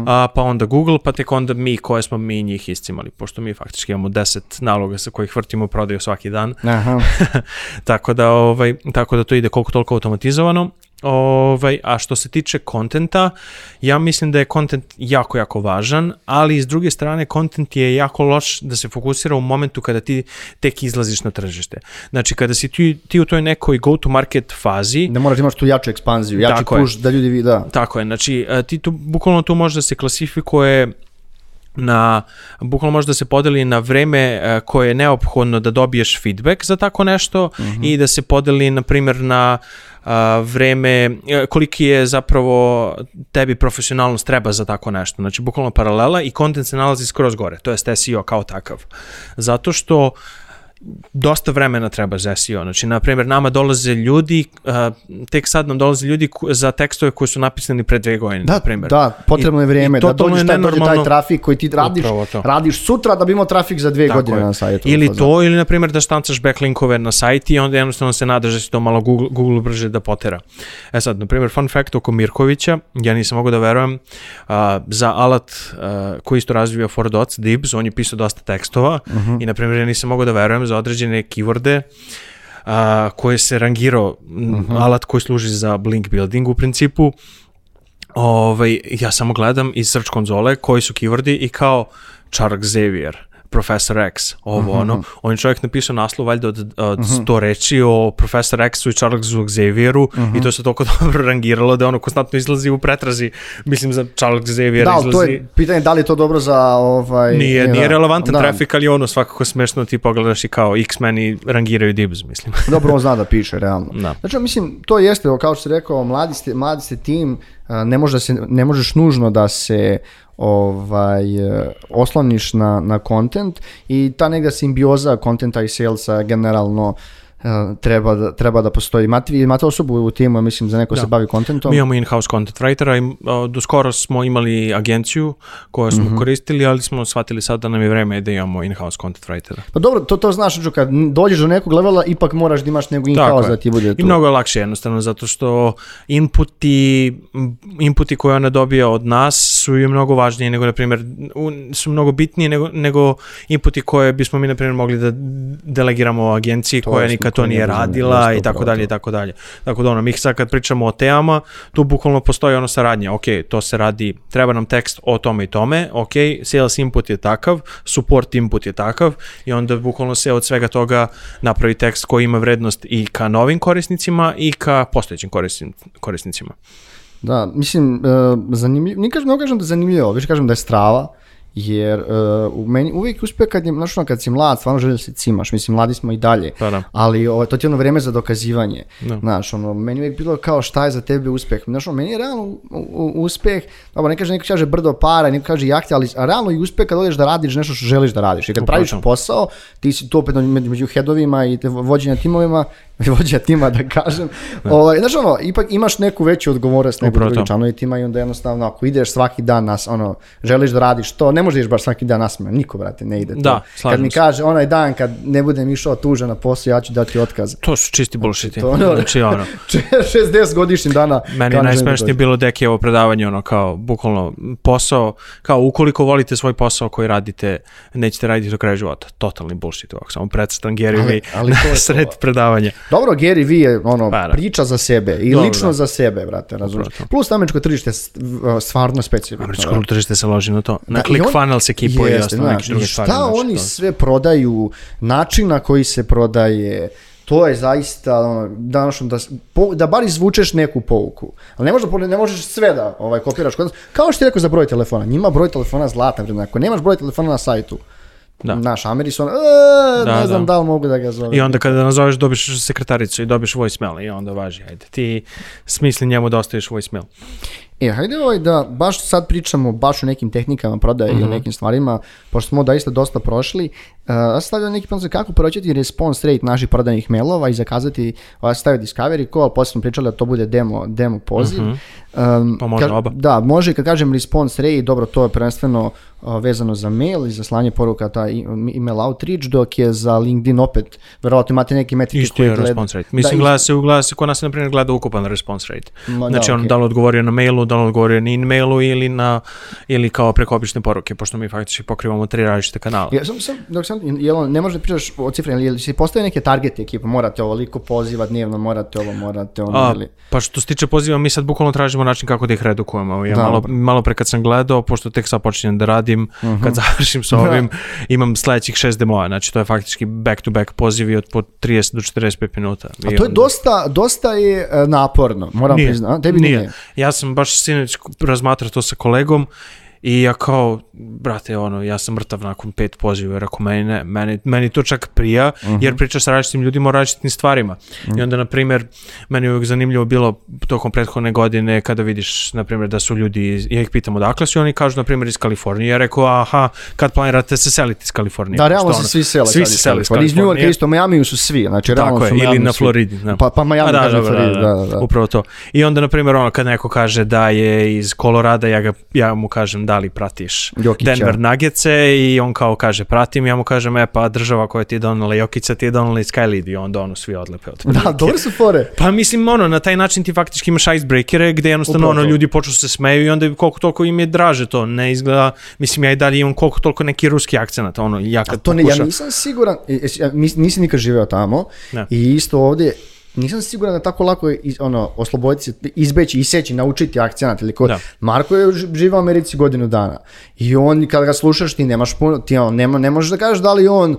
a, pa onda Google pa tek onda mi koje smo mi njih iscimali pošto mi faktički imamo 10 naloga sa kojih vrtimo prodaju svaki dan Aha. tako da ovaj tako da to ide koliko toliko automatizovano. Ovaj, a što se tiče kontenta, ja mislim da je kontent jako, jako važan, ali s druge strane kontent je jako loš da se fokusira u momentu kada ti tek izlaziš na tržište. Znači, kada si ti, ti u toj nekoj go-to-market fazi, Da moraš da imaš tu jaču ekspanziju, jači Tako je. push da ljudi vidi, da. Tako je, znači e, ti tu, bukvalno tu može da se klasifikuje na, bukvalno može da se podeli na vreme e, koje je neophodno da dobiješ feedback za tako nešto i da se podeli, na primjer, na a, vreme, e, koliki je zapravo tebi profesionalnost treba za tako nešto. Znači, bukvalno paralela i content se nalazi skroz gore, to je SEO kao takav. Zato što dosta vremena treba za SEO. Znači, na primjer, nama dolaze ljudi, uh, tek sad nam dolaze ljudi za tekstove koji su napisani pre dve godine, Da, na primjer. da, potrebno je vrijeme i da dođeš taj, dođe taj trafik koji ti radiš, radiš sutra da bi imao trafik za dve Tako godine je. na sajtu. Ili to, ili na primjer da štancaš backlinkove na sajt i onda jednostavno se nadaš da će to malo Google, Google brže da potera. E sad, na primjer, fun fact oko Mirkovića, ja nisam mogu da verujem, a, za alat a, koji isto razvija Fordots, Dibs, on je pisao dosta tekstova i na primjer ja nisam mogu da verujem za određene keyworde a, koje se rangirao, m, alat koji služi za link building u principu, ovaj, ja samo gledam iz search konzole koji su keywordi i kao Charles Xavier, Professor X, ovo ono. On je čovjek napisao naslov valjda od, od 100 reči o Professor X-u i Charlesu Xavieru i to se toliko dobro rangiralo da ono konstantno izlazi u pretrazi, mislim za Charles Xavier Da, izlazi. to je pitanje da li je to dobro za ovaj... Nije, nije da. relevantan Da. trafik, ali ono svakako smešno ti pogledaš i kao X-Men i rangiraju dibs, mislim. Dobro, on zna da piše, realno. Da. Znači, mislim, to jeste, kao što si rekao, mladi ste, mladi ste tim, ne, može da se, ne možeš nužno da se ovaj, osloniš na, na content i ta neka simbioza contenta i salesa generalno uh, treba, da, treba da postoji. Imate, imate osobu u timu, mislim, za neko se bavi kontentom? Mi imamo in-house content writera i do skoro smo imali agenciju koju smo koristili, ali smo shvatili sad da nam je vreme da imamo in-house content writera. Pa dobro, to, to znaš, kad dođeš do nekog levela, ipak moraš da imaš nego in-house da ti bude tu. I mnogo je lakše jednostavno, zato što inputi, inputi koje ona dobija od nas su i mnogo važniji nego, na primjer, su mnogo bitniji nego, nego inputi koje bismo mi, na primjer, mogli da delegiramo agenciji koja jest, nikad to nije ne radila i tako dalje i tako dalje. Tako da ono, mi sad kad pričamo o temama, tu bukvalno postoji ono saradnja, ok, to se radi, treba nam tekst o tome i tome, ok, sales input je takav, support input je takav i onda bukvalno se od svega toga napravi tekst koji ima vrednost i ka novim korisnicima i ka postojećim korisni- korisnicima. Da, mislim, uh, zanimljivo, nikad ne kažem da je zanimljivo, više kažem da je strava, jer uh, u meni uvijek uspe kad, je, ono, kad si mlad, stvarno želiš da se cimaš, mislim, mladi smo i dalje, Pa da. ali ovo, to ti je ono vreme za dokazivanje, Da. znaš, ono, meni je uvijek bilo kao šta je za tebe uspeh, znaš, ono, meni je realno u- u- uspeh, dobro, ne kaže, neko kaže brdo para, neko kaže jahte, ali realno i uspeh kad odeš da radiš nešto što želiš da radiš, i kad Upravo praviš posao, ti si tu opet među, među headovima i te vođenja timovima, vođenja tima da kažem, ovaj, znaš ono, ipak imaš neku veću odgovornost nego drugi to. članovi tima i onda jednostavno ako ideš svaki dan nas, ono, želiš da radiš to, ne možeš baš svaki dan nasmejan, niko brate ne ide to. Da, Kad mi kaže onaj dan kad ne budem išao tužan na posao, ja ću dati otkaz. To su čisti bullshiti. to ono- Znači, ono, 60 godišnjih dana. Meni da najsmešnije bilo Dekijevo predavanje, ono kao, bukvalno, posao, kao ukoliko volite svoj posao koji radite, nećete raditi do kraja života. Totalni bullshit ovako, samo predstavljam Gary Ali- ali to je to. sred predavanja. Dobro, Gary Vee je ono, Pa da. priča za sebe i Dobro, lično da. za sebe, brate, razumiješ. Plus američko tržište je stvarno specifično. Američko tržište se loži na to. Na Da, ClickFunnels ekipu i ostalo znaš, neke druge i stvari. Šta oni to- sve prodaju, način na koji se prodaje, to je zaista ono, da, ono, da, po- da bar izvučeš neku pouku. Ali ne, možda, ne možeš sve da ovaj, kopiraš. Kao što ti rekao za broj telefona. Njima broj telefona zlatan vredna. Ako nemaš broj telefona na sajtu, Da. naš Ameri su ono, "E, Da, ne znam da. da li mogu da ga zovem. I onda kada nazoveš dobiš sekretaricu i dobiš voicemail i onda važi, ajde, ti smisli njemu da ostaviš voicemail. E, hajde ovaj da baš sad pričamo baš o nekim tehnikama prodaje Mhm. i o nekim stvarima, pošto smo doista dosta prošli. Uh, ja stavio neki plan za kako povećati response rate naših prodajnih mailova i zakazati, ovaj stavio discovery call, poslije smo pričali da to bude demo, demo poziv. Um, Pa može ka- oba. Da, može kad kažem response rate, dobro, to je prvenstveno uh, vezano za mail i za slanje poruka, ta i- email outreach, dok je za LinkedIn opet, verovatno imate neke metrike Isto je gleda- response rate. Mislim, da, gleda se, gleda se, kod nas se, na primjer, gleda ukupan response rate. Ma, da, Znači, on okej. da li odgovorio na mailu, da li odgovorio na in-mailu ili, na, ili kao preko obične poruke, pošto mi faktički pokrivamo tri različite kanala. Ja sam, sam, dok sam, jel, on- ne možeš da pričaš o ciframa, jel si postavio neke targete ekipa, morate ovoliko poziva dnevno, morate ovo, morate ono, A, ili... pa što se tiče poziva, mi sad bukvalno tražimo način kako da ih redukujemo. Ja Da, malo, dobro. malo pre kad sam gledao, pošto tek sad počinjem da radim, Mhm. kad završim sa ovim, imam sledećih šest demoa. Znači, to je faktički back-to-back pozivi od po 30 do 45 minuta. A to je onda- dosta, dosta je e, naporno, moram Nije, priznati. Tebi nije. Ja sam baš sinoć razmatrao to sa kolegom i ja kao, brate, ono, ja sam mrtav nakon pet poziva, jer ako meni ne, meni, meni to čak prija, Mhm. jer pričaš sa različitim ljudima o različitim stvarima. I onda, na primjer, meni je uvijek zanimljivo bilo tokom prethodne godine kada vidiš, na primjer, da su ljudi, ja ih pitam odakle su oni kažu, na primjer, iz Kalifornije. Ja rekao, aha, kad planirate se seliti iz Kalifornije? Da, realno se svi sele. Svi se sele iz Kalifornije. Iz New Yorka isto, Miami su svi, znači realno Tako je, su ili Miami na. Floridi. Da. Pa, pa Miami da, kaže dobro, Floridi, da, da, da, da. da. Upravo to. I onda, na primjer, ono, kad neko kaže da je iz Kolorada, ja, ga, ja mu kažem da li pratiš Jokića. Denver Nuggetse i on kao kaže pratim, ja mu kažem e pa država koja ti je donala Jokića ti je donala i Skylead i onda ono svi odlepe od Da, dobro su fore. Pa mislim, ono, na taj način ti faktički imaš icebreakere gde jednostavno Upravo ono, ljudi počnu se smeju i onda koliko toliko im je draže to, ne izgleda, mislim ja i dalje imam koliko toliko neki ruski akcenat, ono, ja A kad to ne, ja pokušam- nisam siguran, e, e, ja nisam nikad živeo tamo Ne. i isto ovdje nisam siguran da tako lako iz, ono, osloboditi se, izbeći, iseći, naučiti akcenat. Ili ko, Da. Marko je ži- živeo u Americi godinu dana i on, kada ga slušaš, ti nemaš puno, ti ono, nema, ne možeš da kažeš da li on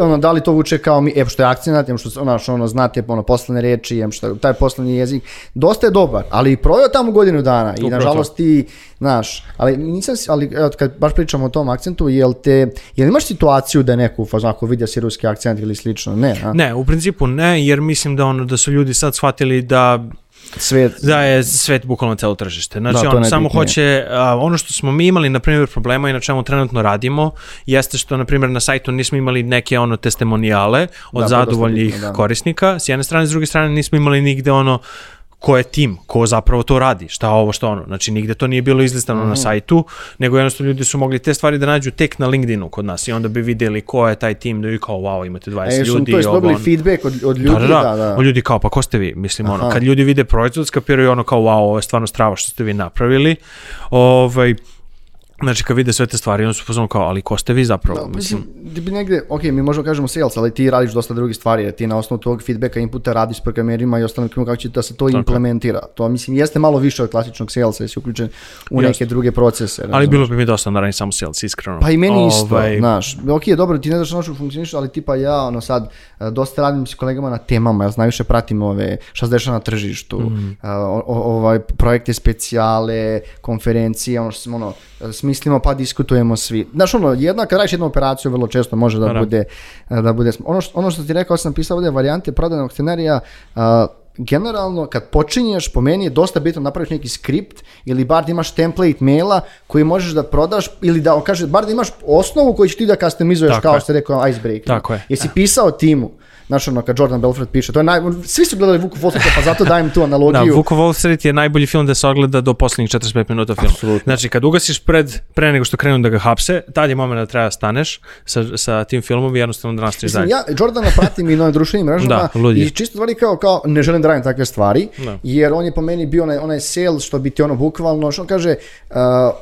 ono, da li to vuče kao mi, em što je akcenat, em što ono, što ono, znate ono, poslovne reči, em što taj poslovni jezik, dosta je dobar, ali i proveo tamo godinu dana i nažalost ti, znaš, ali nisam, ali evo, kad baš pričamo o tom akcentu, jel te, jel imaš situaciju da je neko u fazonu, ako si ruski akcent ili slično, ne, a? Ne, u principu ne, jer mislim da ono da su ljudi sad shvatili da Svet, da je svet bukvalno celo tržište. Znači, Da, on samo hoće, a, ono što smo mi imali, na primjer, problema i na čemu trenutno radimo, jeste što, na primjer, na sajtu nismo imali neke ono testimonijale od Da, zadovoljnih bitno, da. korisnika, s jedne strane, s druge strane nismo imali nigde ono ko je tim, ko zapravo to radi, šta ovo, šta ono. Znači, nigde to nije bilo izlistano Mhm. na sajtu, nego jednostavno ljudi su mogli te stvari da nađu tek na LinkedInu kod nas i onda bi vidjeli ko je taj tim, da bi kao, wow, imate 20 E, ljudi. to jest ovo, dobili ono. feedback od, od ljudi, Da, da, da. da, O, ljudi kao, pa ko ste vi? Mislim, ono, Aha. kad ljudi vide proizvod, skapiraju ono kao, wow, ovo je stvarno strava što ste vi napravili. Ovaj, znači, kad vide sve te stvari, onda su pozvano kao, ali ko ste vi zapravo? Da, mislim, mislim, ti bi negde, ok, mi možemo kažemo sales, ali ti radiš dosta drugih stvari, jer ti na osnovu tog feedbacka, inputa radiš s programerima i ostalim kako će da se to je. implementira. To, mislim, jeste malo više od klasičnog salesa, jesi uključen u Jasno. neke druge procese. ali razumeš? bilo bi mi dosta da radim samo sales, iskreno. Pa i meni isto, Ovaj, znaš. Ok, dobro, ti ne znaš što funkcioniš, ali tipa ja, ono sad, e, dosta radim s kolegama na temama, ja najviše pratim ove, šta se dešava na tržištu, e, o- o- ovaj, projekte specijale, konferencije, ono što smo, ono, smislimo pa diskutujemo svi. Znaš, ono, jedna, kad radiš jednu operaciju, vrlo često može da Da, da. bude, e, da bude, ono što, ono što ti rekao, sam pisao ovdje varijante prodajnog scenarija, a, generalno kad počinješ po meni je dosta bitno napraviš neki skript ili bar da imaš template maila koji možeš da prodaš ili da kaže bar da imaš osnovu koju ćeš ti da customizuješ Tako kao je. što rekao Icebreaker. Tako je. Jesi pisao timu Znaš ono, kad Jordan Belfort piše, to je naj... Svi su gledali Vuku Volstreeta, pa zato dajem tu Da, analogiju. Vuko Wall Street je najbolji film da se ogleda do posljednjih 45 minuta filma. Apsolutno. Znači, kad ugasiš pred, pre nego što krenu da ga hapse, tad je moment da treba da staneš sa, sa tim filmom i jednostavno da nastaviš dalje. ja Jordana pratim i na društvenim mrežama Da, i čisto stvari kao, kao ne želim da radim takve stvari, Da. jer on je po meni bio onaj, onaj sales što bi ti ono bukvalno, što on kaže, uh,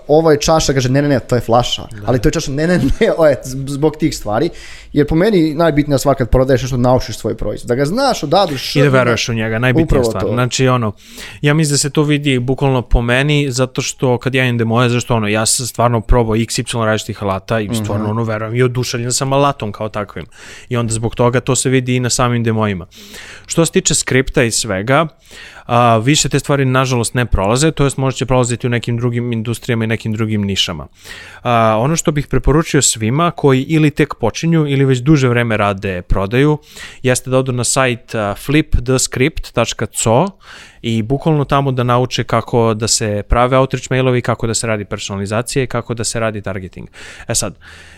ovo je čaša, kaže ne, ne, ne, to je flaša, ali to je čaša, ne, ne, ne, o, je, zbog tih stvari, jer po meni najbitnija stvar kad prodaješ nešto, naučiš svoj proizvod, da ga znaš, odaduš, I da veruješ u njega, najbitnija stvar. to. Znači, ono, ja mislim da se to vidi bukvalno po meni, zato što kad ja idem demoje, zašto ono, ja sam stvarno probao XY različitih alata i stvarno ono verujem i oduševljen sam alatom kao takvim. I onda zbog toga to se vidi i na samim demojima. Što se tiče skripta i svega, a, više te stvari nažalost ne prolaze, to jest možda će prolaziti u nekim drugim industrijama i nekim drugim nišama. A, ono što bih preporučio svima koji ili tek počinju ili već duže vreme rade prodaju, jeste da odu na sajt flipthescript.co i bukvalno tamo da nauče kako da se prave outreach mailovi, kako da se radi personalizacija i kako da se radi targeting. E sad,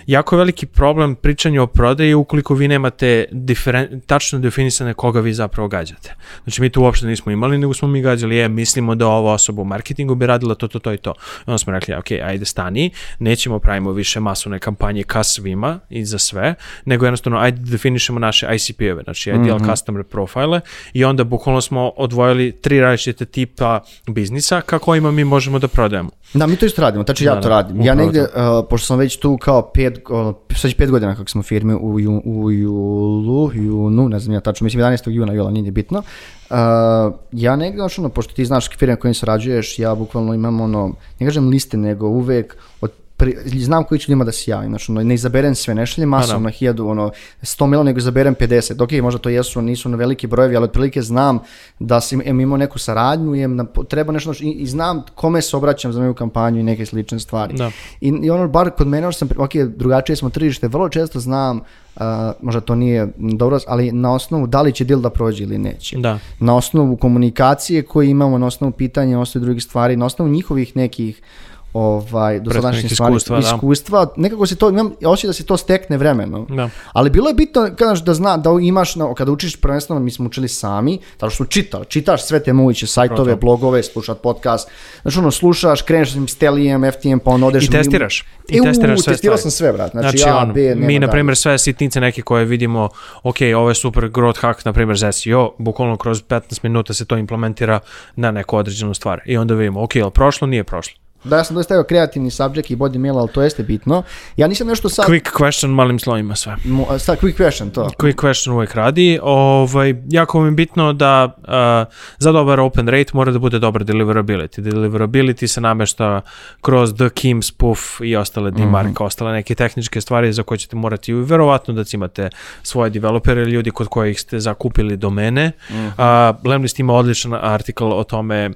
jako veliki problem pričanje o prodaji ukoliko vi nemate diferen, tačno definisane koga vi zapravo gađate. Znači mi to uopšte nismo imali, nego smo mi gađali, je, mislimo da ova osoba u marketingu bi radila to, to, to i to. I onda smo rekli, ok, ajde stani, nećemo pravimo više masovne kampanje ka svima i za sve, nego jednostavno ajde definišemo naše ICP-eve, znači ideal customer profile i onda bukvalno smo odvojili tri različite tipa biznisa ka kojima mi možemo da prodajemo. Da, mi to isto radimo, znači ja Da, to da, radim. Ja negde, uh, pošto sam već tu kao pet, uh, sad pet godina kako smo u firmi u, ju, u julu, junu, ne znam ja tačno, mislim 11. juna, jula, nije ni bitno. Uh, ja negde, znači ono, pošto ti znaš firme kojim sarađuješ, ja bukvalno imam ono, ne kažem liste, nego uvek od pri, znam koji ću ljudima da se javim, znači ono, ne izaberem sve, ne šaljem masom na hiljadu, ono, 100 mila, nego izaberem 50, ok, možda to jesu, nisu na veliki brojevi, ali otprilike znam da sam em, imao neku saradnju, em, na, treba nešto, i, i znam kome se obraćam za moju kampanju i neke slične stvari. Da. I, I ono, bar kod mene, sam, ok, drugačije smo tržište, vrlo često znam, uh, možda to nije dobro, ali na osnovu da li će deal da prođe ili neće. Da. Na osnovu komunikacije koje imamo, na osnovu pitanja, na osnovu drugih stvari, na osnovu njihovih nekih ovaj, dosadašnjih stvari, iskustva, da. iskustva, nekako se to, imam osjećaj da se to stekne vremenom. Da. Ali bilo je bitno kada da zna da imaš na, kada učiš prvenstveno mi smo učili sami, zato što čitaš, čitaš sve te moguće sajtove, Pravo to. blogove, slušat podcast. Znači ono slušaš, kreneš s Telijem, FTM, pa onda odeš I testiraš. I E, u, testiraš sve testirao sam sve, brat. Znači, Znači, A, ono, B, mi, na primjer, sve sitnice neke koje vidimo, ok, ovo je super growth hack, na primjer, za SEO, bukvalno kroz 15 minuta se to implementira na neku određenu stvar. I onda vidimo, ok, je prošlo, nije prošlo. Da, ja sam dosta stavio kreativni subject i body mail, ali to jeste bitno. Ja nisam nešto sad... Quick question, malim slovima sve. Mo, sad, quick question, to. Quick question uvek radi. Ovaj, jako mi je bitno da uh, za dobar open rate mora da bude dobar deliverability. Deliverability se namešta kroz the Kim spoof i ostale demark, ostale neke tehničke stvari za koje ćete morati verovatno da imate svoje developere ili ljudi kod kojih ste zakupili domene. Uh, Lemlist ima odličan artikl o tome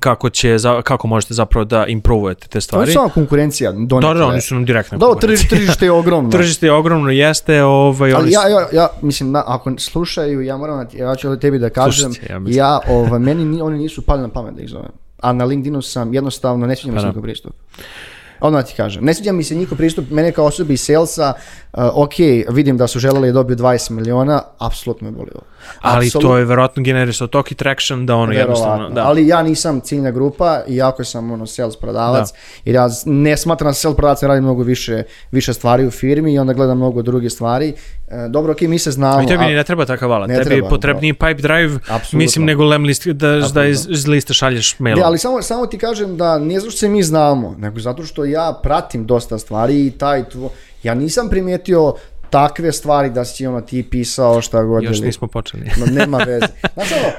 kako će za, kako možete zapravo da improvujete te To je stvari. samo konkurencija. Da, donekle. da, oni su nam direktno. Da, tržište, tržište je ogromno. Tržište je ogromno, jeste, ovaj, Ali ja, ja, ja, mislim, na, ako slušaju, ja moram, da ja ću tebi da kažem, Slušajte, ja mislim. ja, ovaj, meni ni, oni nisu pali na pamet da ih zovem. A na LinkedInu sam jednostavno, ne sviđa mi Pa se da. njihov pristup. Odmah ti kažem, ne sviđa mi se njihov pristup, mene kao osobi iz salesa, uh, ok, vidim da su želeli da dobiju 20 miliona, apsolutno me boli ovo. Ali Apsolutno. to je verovatno generisao toki traction da ono jednostavno, Verovatno. da. Ali ja nisam ciljna grupa, iako sam ono sales prodavac, jer ja z- ne smatram da sales prodavac radim mnogo više, više stvari u firmi i onda gledam mnogo druge stvari. E, dobro, ok, mi se znamo. I tebi a- ne treba takav alat. Ne Tebi treba, je potrebniji pipe drive, Apsolutno. mislim, nego lem list, da, da iz, iz lista šalješ mailom. Ne, ali samo, samo ti kažem da nije zato što se mi znamo, nego zato što ja pratim dosta stvari i taj tvo, ja nisam primijetio takve stvari da si ono ti pisao šta god. Još nismo počeli. No, nema veze. Znači ono,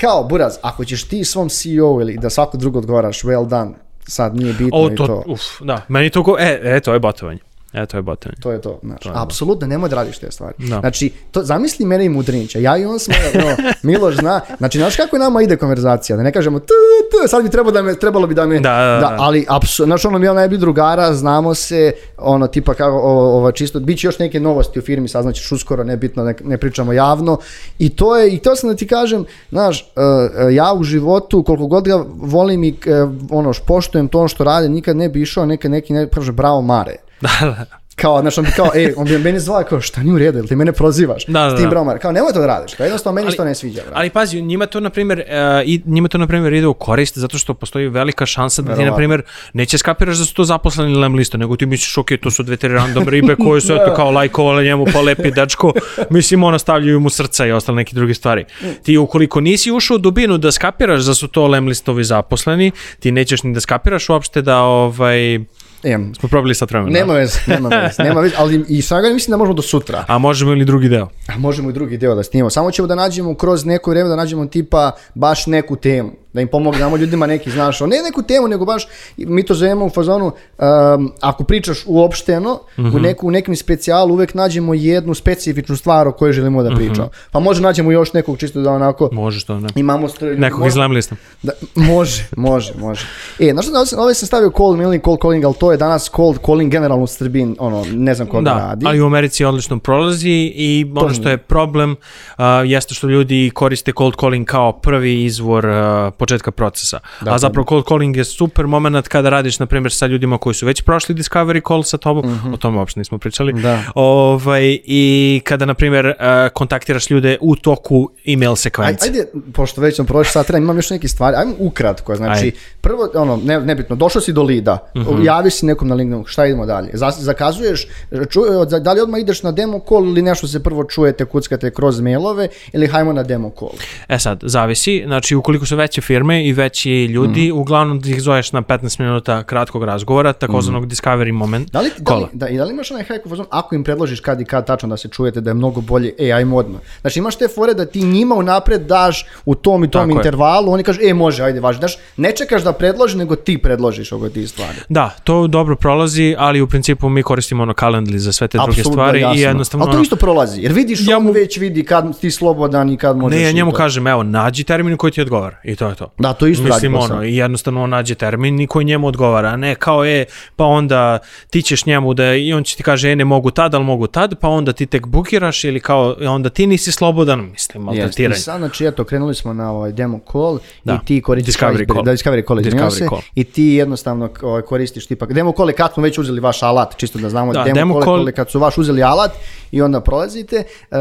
kao Buraz, ako ćeš ti svom CEO ili da svako drugo odgovaraš well done, sad nije bitno O, i to, to. uf, da, meni to go, e, e, to je botovanje. E, to je botovanje. To je to, znači, je apsolutno nemoj da radiš te stvari. Da. Znači, to, zamisli mene i Mudrinića, ja i on smo, no, Miloš zna, znači, znaš kako nama ide konverzacija, da ne kažemo, t, t, sad bi trebalo da me, trebalo bi da me, Da, da, da. ali, apsu, znači, ono, mi je najbolji drugara, znamo se, ono, tipa, kao, o, ovo, čisto, bit će još neke novosti u firmi, saznaćeš uskoro, nebitno, ne, ne pričamo javno, i to je, i to sam da ti kažem, znaš, e, ja u životu, koliko god ga volim i, e, ono, poštujem to što rade, nikad ne bi išao, neka neki, ne kaže, bravo Mare, Da, da. kao, znaš, on bi kao, ej, on bi meni zvao kao, šta nije u redu, jel ti mene prozivaš Da, da, s tim da. bromar, kao, nemoj to da radiš, kao, jednostavno meni Ali- to ne sviđa, brate. Ali pazi, njima to na primjer e, i njima to na primjer ide u korist zato što postoji velika šansa da ti na primjer neće skapiraš da su to zaposleni lem lista, nego ti misliš ok, to su dve tri random ribe koje su eto kao lajkovale njemu pa lepi dečko, mislim ono stavljaju mu srca i ostale neke druge stvari. Ti ukoliko nisi ušao u dubinu da skapiraš da su to lem listovi zaposleni, ti nećeš ni da skapiraš uopšte da ovaj Em, smo probali sad vremena. nema veze, nema veze, nema veze, ali i sada mislim da možemo do sutra. A možemo ili drugi deo? A možemo i drugi deo da snimamo. Samo ćemo da nađemo kroz neko vreme da nađemo tipa baš neku temu. Da im pomognemo ljudima neki, znaš, ne neku temu, nego baš, mi to zovemo u fazonu, um, ako pričaš uopšteno, u, neku, u nekim specijalu uvek nađemo jednu specifičnu stvar o kojoj želimo da pričamo. Pa možda nađemo još nekog čisto da onako Može što ne. imamo... Str... Nekog možda- iz lem lista. Da, može, može, može. E, znaš što, ovdje sam stavio cold mailing, cold calling, ali to je danas cold calling generalno u Srbiji, ono, ne znam ko Da, radi. ali u Americi odlično prolazi i ono što je problem uh, jeste što ljudi koriste cold calling kao prvi izvor uh, početka procesa. A zapravo cold calling je super moment kada radiš, na primjer, sa ljudima koji su već prošli discovery call sa tobom, o tome uopšte nismo pričali, Da. ovaj, i kada, na primjer, uh, kontaktiraš ljude u toku email Aj, sekvence. ajde, pošto već sam prošli sat, imam još neke stvari, ajmo ukratko, znači, Ajde. prvo, ono, ne, nebitno, došao si do lida, Mhm. javi si nekom na LinkedInu, šta idemo dalje, Za- zakazuješ, ču, da li odmah ideš na demo call ili nešto se prvo čujete, kuckate kroz mailove, ili hajmo na demo call. E sad, zavisi, znači ukoliko su veće firme i veći ljudi, uglavnom ih zoveš na 15 minuta kratkog razgovora, takozvanog discovery moment. Da li, da li, da, i da li imaš onaj hack u fazonu, ako im predložiš kad i kad tačno da se čujete da je mnogo bolje, e, ajmo odmah. Znači imaš te fore da ti njima unapred daš u tom i tom Tako je. intervalu, oni kažu, e, može, ajde, važi. Znaš, ne čekaš da predloži, nego ti predložiš oko ti stvari. Da, to dobro prolazi, ali u principu mi koristimo ono Calendly za sve te druge Apsolutno stvari jasno. i jednostavno... Ali to isto prolazi, jer vidiš, Ja on mu- već vidi kad ti slobodan i kad možeš Ne, ja njemu to. kažem, evo, nađi termin koji ti odgovara i to je to. Da, to isto Mislim, radi ono, i jednostavno on nađe termin i koji njemu odgovara, a ne kao je, pa onda ti ćeš njemu da, i on će ti kaže, e, ne mogu tad, ali mogu tad, pa onda ti tek bukiraš ili kao, onda ti nisi slobodan, mislim, Jeste. I maltretiranje. sad, znači, eto, krenuli smo na ovaj demo call Da. i ti koristiš Discovery call. Da, discovery call, Discovery se, call. i ti jednostavno ovaj, koristiš tipa, demo call je kad smo već uzeli vaš alat, čisto da znamo, Da, demo, demo call, call- je kad su vaš uzeli alat i onda prolazite, uh,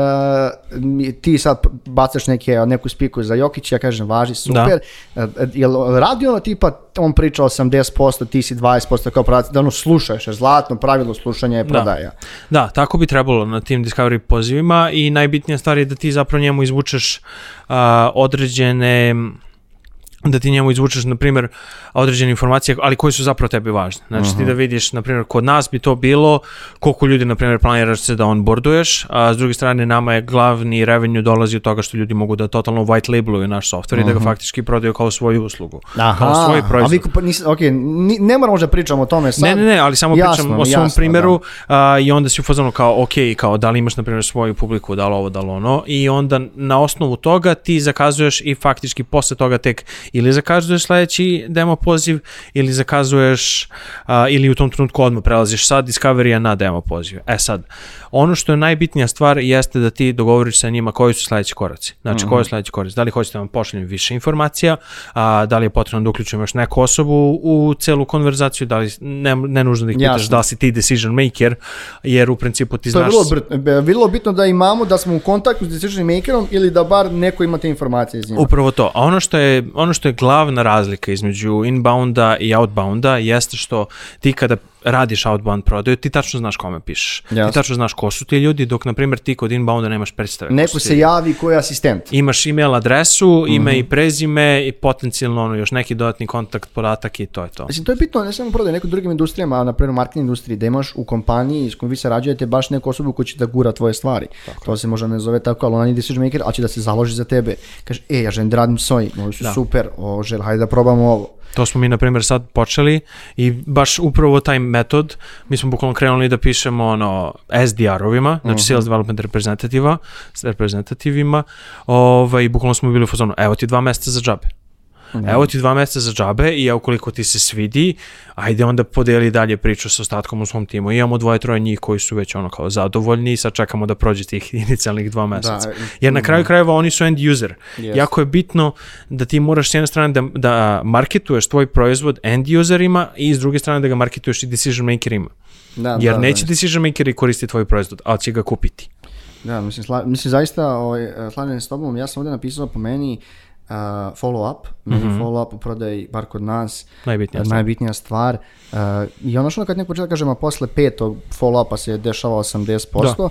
ti sad bacaš neke, neku spiku za Jokić, ja kažem, važi, super, uh, jel radi ono tipa, on priča 80%, ti si 20% kao prodavac, da ono slušaš, jer zlatno pravilo slušanja je prodaja. Da, tako bi trebalo na tim Discovery pozivima i najbitnija stvar je da ti zapravo njemu izvučeš a, određene da ti njemu izvučeš, na primjer, određene informacije, ali koje su zapravo tebi važne. Znači ti da vidiš, na primjer, kod nas bi to bilo koliko ljudi, na primjer, planiraš se da onboarduješ, a s druge strane nama je glavni revenue dolazi od toga što ljudi mogu da totalno white labeluju naš software i da ga faktički prodaju kao svoju uslugu. Kao svoj a proizvod. vi, pa nis, ok, ni- ne moramo da pričamo o tome sad. Ne, ne, ne, ali samo Jasno pričam o svom jasno, primjeru a, i onda si u fazonu kao, ok, kao da li imaš, na primjer, svoju publiku, da li ovo, da li ono, i onda na osnovu toga ti zakazuješ i faktički posle toga tek ili zakazuješ sledeći demo poziv, ili zakazuješ, a, ili u tom trenutku odmah prelaziš sa Discovery-a na demo poziv. E sad, ono što je najbitnija stvar jeste da ti dogovoriš sa njima koji su sledeći koraci. Znači, koji je sledeći korac? Da li hoćete da vam pošaljem više informacija, a, da li je potrebno da uključimo još neku osobu u celu konverzaciju, da li ne, ne nužno da ih pitaš da li si ti decision maker, jer u principu ti To je znaš... vrlo, br- vrlo bitno da imamo da smo u kontaktu s decision makerom ili da bar neko ima te informacije iz njima. Upravo to. A ono što je, ono što je glavna razlika između inbounda i outbounda jeste što ti kada radiš outbound prodaju, ti tačno znaš kome pišeš. Jasno. Ti tačno znaš ko su ti ljudi, dok na primjer ti kod inbounda nemaš predstave. ko Neko se javi koji je asistent. Imaš email adresu, ime Mhm. i prezime i potencijalno ono, još neki dodatni kontakt podatak i to je to. Mislim, to je bitno ne samo prodaj, nekoj drugim industrijama, a na primjer u marketing industriji, da imaš u kompaniji s kojom vi sarađujete baš neku osobu koja će da gura tvoje stvari. To se možda ne zove tako, ali ona nije decision maker, ali će da se založi za tebe. Kaže, e, ja želim da radim s ovim, ovi su Da. super, o, žel, hajde da probamo ovo. To smo mi, na primjer, sad počeli i baš upravo taj metod, mi smo bukvalno krenuli da pišemo ono SDR-ovima, znači Sales Development Representativa, reprezentativima, ovaj, bukvalno smo bili u fazonu, evo ti dva meseca za džabe. Evo ti dva meseca za džabe i evo koliko ti se svidi, ajde onda podeli dalje priču sa ostatkom u svom timu. I imamo dvoje, troje njih koji su već ono kao zadovoljni i sad čekamo da prođe tih inicijalnih dva meseca. Jer na kraju krajeva oni su end user. Yes. Jako je bitno da ti moraš s jedne strane da, da marketuješ tvoj proizvod end userima i s druge strane da ga marketuješ i decision makerima. Da, Jer da, neće da. decision makeri koristiti tvoj proizvod, ali će ga kupiti. Da, mislim, sla, mislim zaista, ovaj, se s tobom, ja sam ovdje napisao po meni uh, follow up, meni follow up u prodaji, bar kod nas, Najbitnija uh, stvar. najbitnija stvar. Uh, I ono što kad neko početa kažem, a posle petog follow upa se dešava 80%, uh,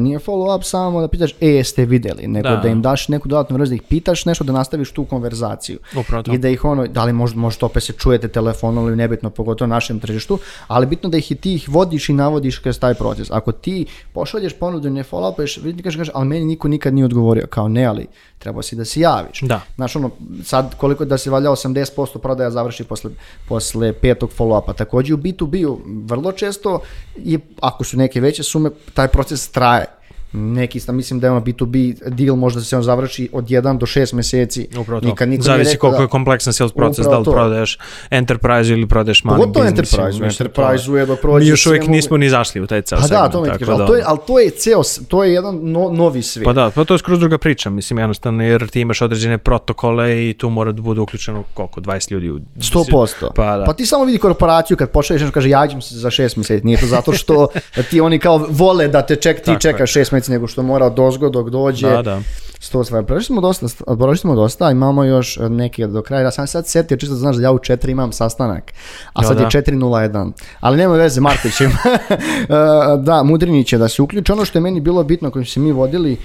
nije follow up samo da pitaš, e, jeste videli, nego Da. da, im daš neku dodatnu vrstu, da ih pitaš nešto da nastaviš tu konverzaciju. Upravo. I da ih ono, da li možda, možda opet se čujete telefonom ili nebitno, pogotovo na našem tržištu, ali bitno da ih i ti ih vodiš i navodiš kroz taj proces. Ako ti pošalješ ponudu i ne follow upuješ, vidi kaže, kaže, ali meni niko nikad nije odgovorio, kao ne, ali trebao si da se javiš. Da. Znaš, ono, sad koliko da se valja 80% prodaja završi posle, posle petog follow-upa. Takođe u B2B-u vrlo često, je, ako su neke veće sume, taj proces traje. Neki, sta- mislim da je ono B2B deal možda se on završi od 1 do 6 meseci. Upravo to. Nikad niko Zavisi rekao koliko da- je kompleksan sales proces, da li to. prodaješ enterprise ili prodaješ mali Pogotovo biznis. enterprise, u enterprise-u je dok prođe Mi još uvijek sve mogu- nismo ni zašli u taj ceo Pa da, segment. to mi tako kažem, ali, da- to je, ali to je ceo, to je jedan no, novi svijet. Pa da, pa to je skroz druga priča, mislim jednostavno jer ti imaš određene protokole i tu mora da bude uključeno koliko, 20 ljudi u... 100%. Pa da. pa ti samo vidi korporaciju kad pošalješ kaže jađem se za šest mjeseci. Nije to zato što ti oni kao vole da te ček, ti čekaš šest mjeseci nego što mora od ozgo dok dođe. Da, da. Sto stvari. Prošli smo dosta, prošli smo dosta, imamo još e, neke do kraja. Ja sam sad setio, čisto da znaš da ja u 4 imam sastanak, a Jo, sad da. je 4.01. Ali nema veze, Marko će. E, da, Mudrinić će da se uključi. Ono što je meni bilo bitno, kojim se mi vodili,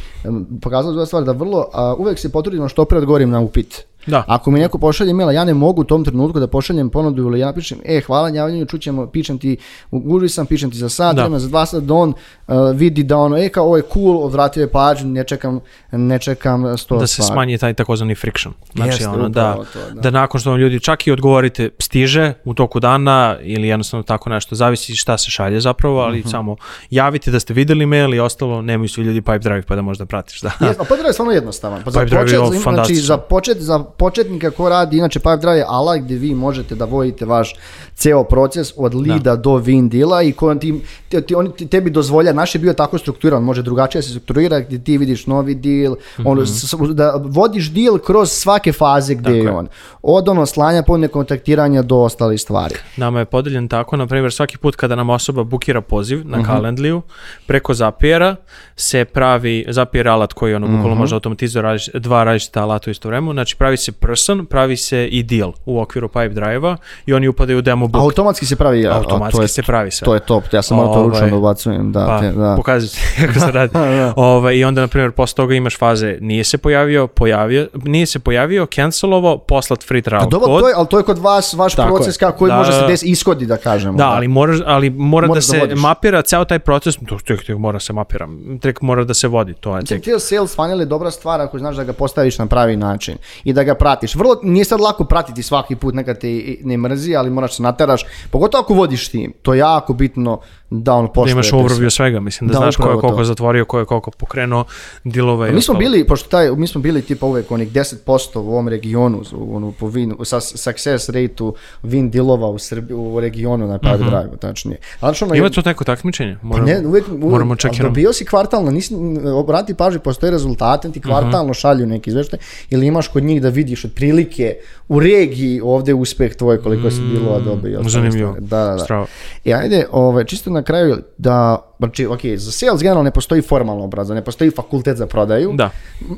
pokazalo se stvar da vrlo, uvek se potrudimo što pre odgovorim na upit. Da. Ako mi neko pošalje maila, ja ne mogu u tom trenutku da pošaljem ponudu ili ja napišem, e, hvala na javljanju, čućemo, pišem ti, guži sam, pišem ti za sat, Da. za dva sata, da on uh, vidi da ono, e, kao ovo je cool, odvratio je pažnju, ne čekam, ne čekam sto da se stvari. smanji taj takozvani friction. Znači Jeste, ono da, to, da. da nakon što vam ljudi čak i odgovorite stiže u toku dana ili jednostavno tako nešto, zavisi šta se šalje zapravo, ali Mhm. samo javite da ste videli mail i ostalo, nemaju svi ljudi pipe drive pa da možda pratiš. Da. Jes, a Pipe Drive je stvarno jednostavan. Pa za, Pipe je počet, za, znači, za, počet, za početnika ko radi, inače Pipe Drive je alat gdje vi možete da vodite vaš ceo proces od lida do win deala i ko ti, ti, ti, oni ti- tebi dozvolja, naš je bio tako strukturiran, može drugačije se strukturira gdje ti vidiš novi deal, ono, s- da vodiš deal kroz svake faze gdje je Mhm. je. on. Od ono slanja, po kontaktiranja do ostalih stvari. Nama je podeljen tako, na primjer, svaki put kada nam osoba bukira poziv na Mhm. Calendly-u, preko Zapiera se pravi, Zapier alat koji ono Mhm. bukvalno može automatizovati dva različita alata u isto vremenu, znači pravi se person, pravi se i deal u okviru Pipe Drive-a i oni upadaju u demo book. Automatski se pravi, a, Automatski to je, se pravi sve. to je top, ja sam morao to ručno Ovaj, da ubacujem, da, Pa, te, da. pokazati kako se radi. Ovaj, I onda, na primjer, posle toga imaš faze nije se pojavio, pojavio, nije se pojavio, cancelovo, poslat free trial dobro, kod. to je, ali to je kod vas vaš Tako proces je. kako koji Da, može se da. desiti ishodi da kažemo. Da, ali, moraš, ali mora da da se vodiš. mapira ceo taj proces, to tek, tek mora se mapira, tek mora da se vodi, to je tek. Tek sales funnel je dobra stvar ako znaš da ga postaviš na pravi način i da ga pratiš. Vrlo, nije sad lako pratiti svaki put, nekad te ne mrzi, ali moraš se nateraš, pogotovo ako vodiš tim. To je jako bitno da on Da poštuje. imaš te sve. overview svega, mislim, da, Da, znaš ko je koliko to. zatvorio, ko je koliko pokrenuo dilove i Mi smo bili, pošto taj, mi smo bili tipa uvek onih 10% u ovom regionu, u, ono, po win, sa, success rate-u win dealova u Srbiji, u regionu na Power Drive, tačnije. Ali što ono, Ima to neko takmičenje? Pa Moram, ne, uvek, uvek moramo ali čekirati. dobio si kvartalno, nisi, obrati pažnju, postoje rezultate, ti kvartalno šalju neki izveštaj, ili imaš kod njih da vidiš otprilike u regiji ovde uspeh tvoj koliko si bilo dobio. i zanimljivo. Da, da, da. Strava. I ajde, ovaj, čisto na kraju da, znači, ok, za sales generalno ne postoji formalno obrazovanje, ne postoji fakultet za prodaju. Da.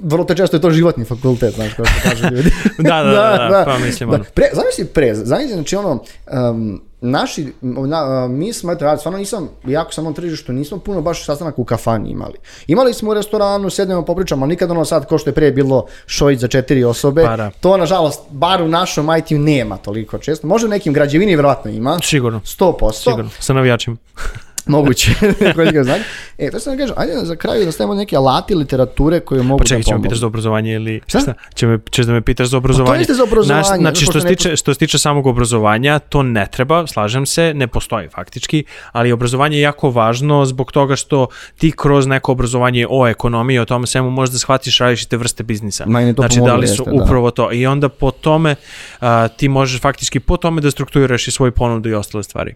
Vrlo te često je to životni fakultet, znaš kako se kažu ljudi. Da, da, da, da, pa mislim, ono. Pre, zamisli pre, zamisli, znači ono, um, naši, na, mi smo, eto, ja stvarno nisam, jako sam na tržištu, nismo puno baš sastanak u kafani imali. Imali smo u restoranu, sednemo, popričamo, ali nikad ono sad, ko što je pre bilo šojić za četiri osobe, Pa da. to nažalost, bar u našom IT-u nema toliko često. Možda u nekim građevini vjerojatno ima, Sigurno, 100%. sigurno, sa navijačima. Moguće, koji ga znaju. E, to sam da kažem, ajde za kraju da stavimo neke alati literature koje mogu Pa čekaj, da me pomognu. pitaš za obrazovanje ili Šta? šta? Će me, ćeš da me pitaš za obrazovanje? isto za obrazovanje, Znaš, znači, što se, tiče, što se tiče samog obrazovanja, to ne treba, slažem se, ne postoji faktički, ali obrazovanje je jako važno zbog toga što ti kroz neko obrazovanje o ekonomiji, o tome svemu možeš da shvatiš različite vrste biznisa. Je to znači, da li su jeste, da. upravo to. I onda po tome a, ti možeš faktički po tome da strukturiraš i svoju ponudu i ostale stvari.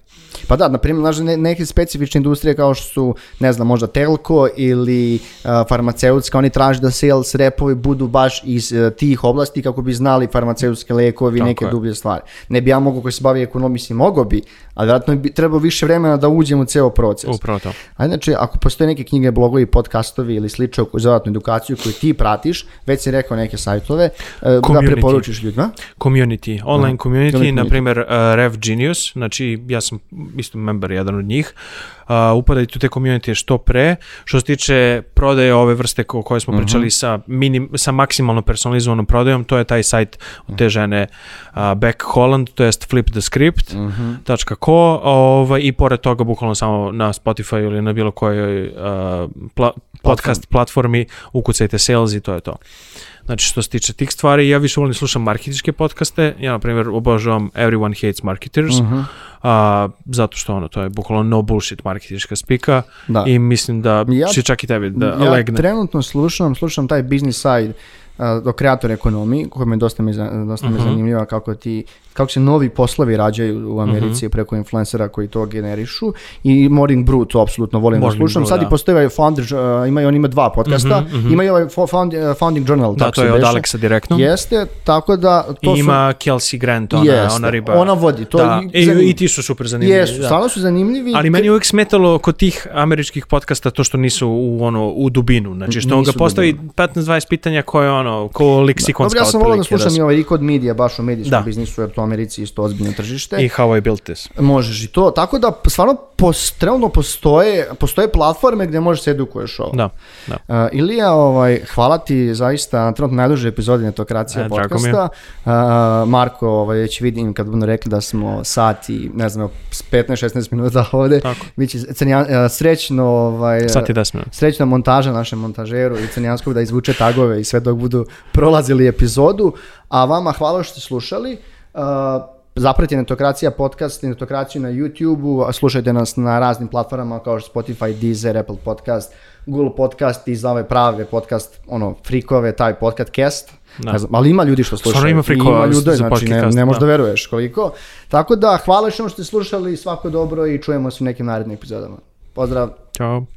Pa da, na primjer, znaš, ne, neke specifične industrije kao što su, ne znam, možda telko ili uh, farmaceutska, oni traže da sales repovi budu baš iz uh, tih oblasti kako bi znali farmaceutske lekovi i neke je. dublje stvari. Ne bi ja mogo koji se bavi ekonomistom, mogo bi, ali vjerojatno bi trebao više vremena da uđem u ceo proces. Upravo to. A znači, ako postoje neke knjige, blogovi, podcastovi ili slično za dodatnu edukaciju koju ti pratiš, već si rekao neke sajtove, uh, da preporučiš ljudima. Community, online community, community. na primjer uh, Rev Genius, znači ja sam isto member jedan od njih, uh, upadajte u te community što pre, što se tiče prodaje ove vrste o kojoj smo pričali sa, minim, sa maksimalno personalizovanom prodajom, to je taj sajt od te žene uh, Beck Holland, to jest flipthescript.co ovaj, i pored toga bukvalno samo na Spotify ili na bilo kojoj uh, pla- podcast platformi ukucajte sales i to je to. Znači što se tiče tih stvari, ja više volim da slušam marketičke podcaste, ja na primjer obožavam Everyone Hates Marketers, a, zato što ono, to je bukvalno no bullshit marketička spika Da. i mislim da Ja- će čak i tebi da ja legne. trenutno slušam, slušam taj business side uh, do kreator ekonomiji, koja me dosta mi, za- dosta mi zanimljiva kako ti kako se novi poslovi rađaju u Americi preko influencera koji to generišu i Morning Brew to apsolutno volim Morning da slušam. Brew, Sad da. i postoji ovaj founder, uh, imaju on ima dva podcasta, ima i ovaj fo- found, uh, Founding Journal, Da, tako to je od. Alexa direktno. Jeste, tako da to I ima Kelsey Grant, ona, Jeste, ona riba. ona vodi, to da. I, zanimljivo. I ti su super zanimljivi. Jesu, da. stvarno su zanimljivi. Ali meni je uvijek smetalo kod tih američkih podcasta to što nisu u ono u dubinu. Znači što on ga postavi 15-20 pitanja koje ono ko leksikonska Dobro, ja sam volao da otprilike, slušam se- i ovaj i kod medija, baš u medijskom Da. biznisu, jer to u Americi isto ozbiljno tržište. I How I Built This. Možeš i to, tako da stvarno pos, trenutno postoje, postoje platforme gdje možeš se edukuješ ovo. Da, da. Uh, Ilija, ovaj, hvala ti zaista na trenutno najduže epizodi Netokracija E, podcasta. Uh, Marko, ovaj, već vidim kad budu rekli da smo sat i ne znam, s 15-16 minuta ovdje. Tako. Biće cenja- uh, srećno, ovaj, Sad ti da smem. srećna montaža našem montažeru i Crnjanskog da izvuče tagove i sve dok budu prolazili epizodu. A vama hvala što ste slušali. Uh, Zapratite Netokracija podcast i Netokraciju na YouTube-u, slušajte nas na raznim platformama kao što Spotify, Deezer, Apple Podcast, Google Podcast i za ove prave podcast, ono, frikove, taj podcast cast. Da. Ne znam, ali ima ljudi što slušaju. Stvarno ima frikova Ima ljude, za znači ne, ne možeš da. da veruješ koliko. Tako da, hvala što ste slušali, svako dobro i čujemo se u nekim narednim epizodama. Pozdrav! Ćao.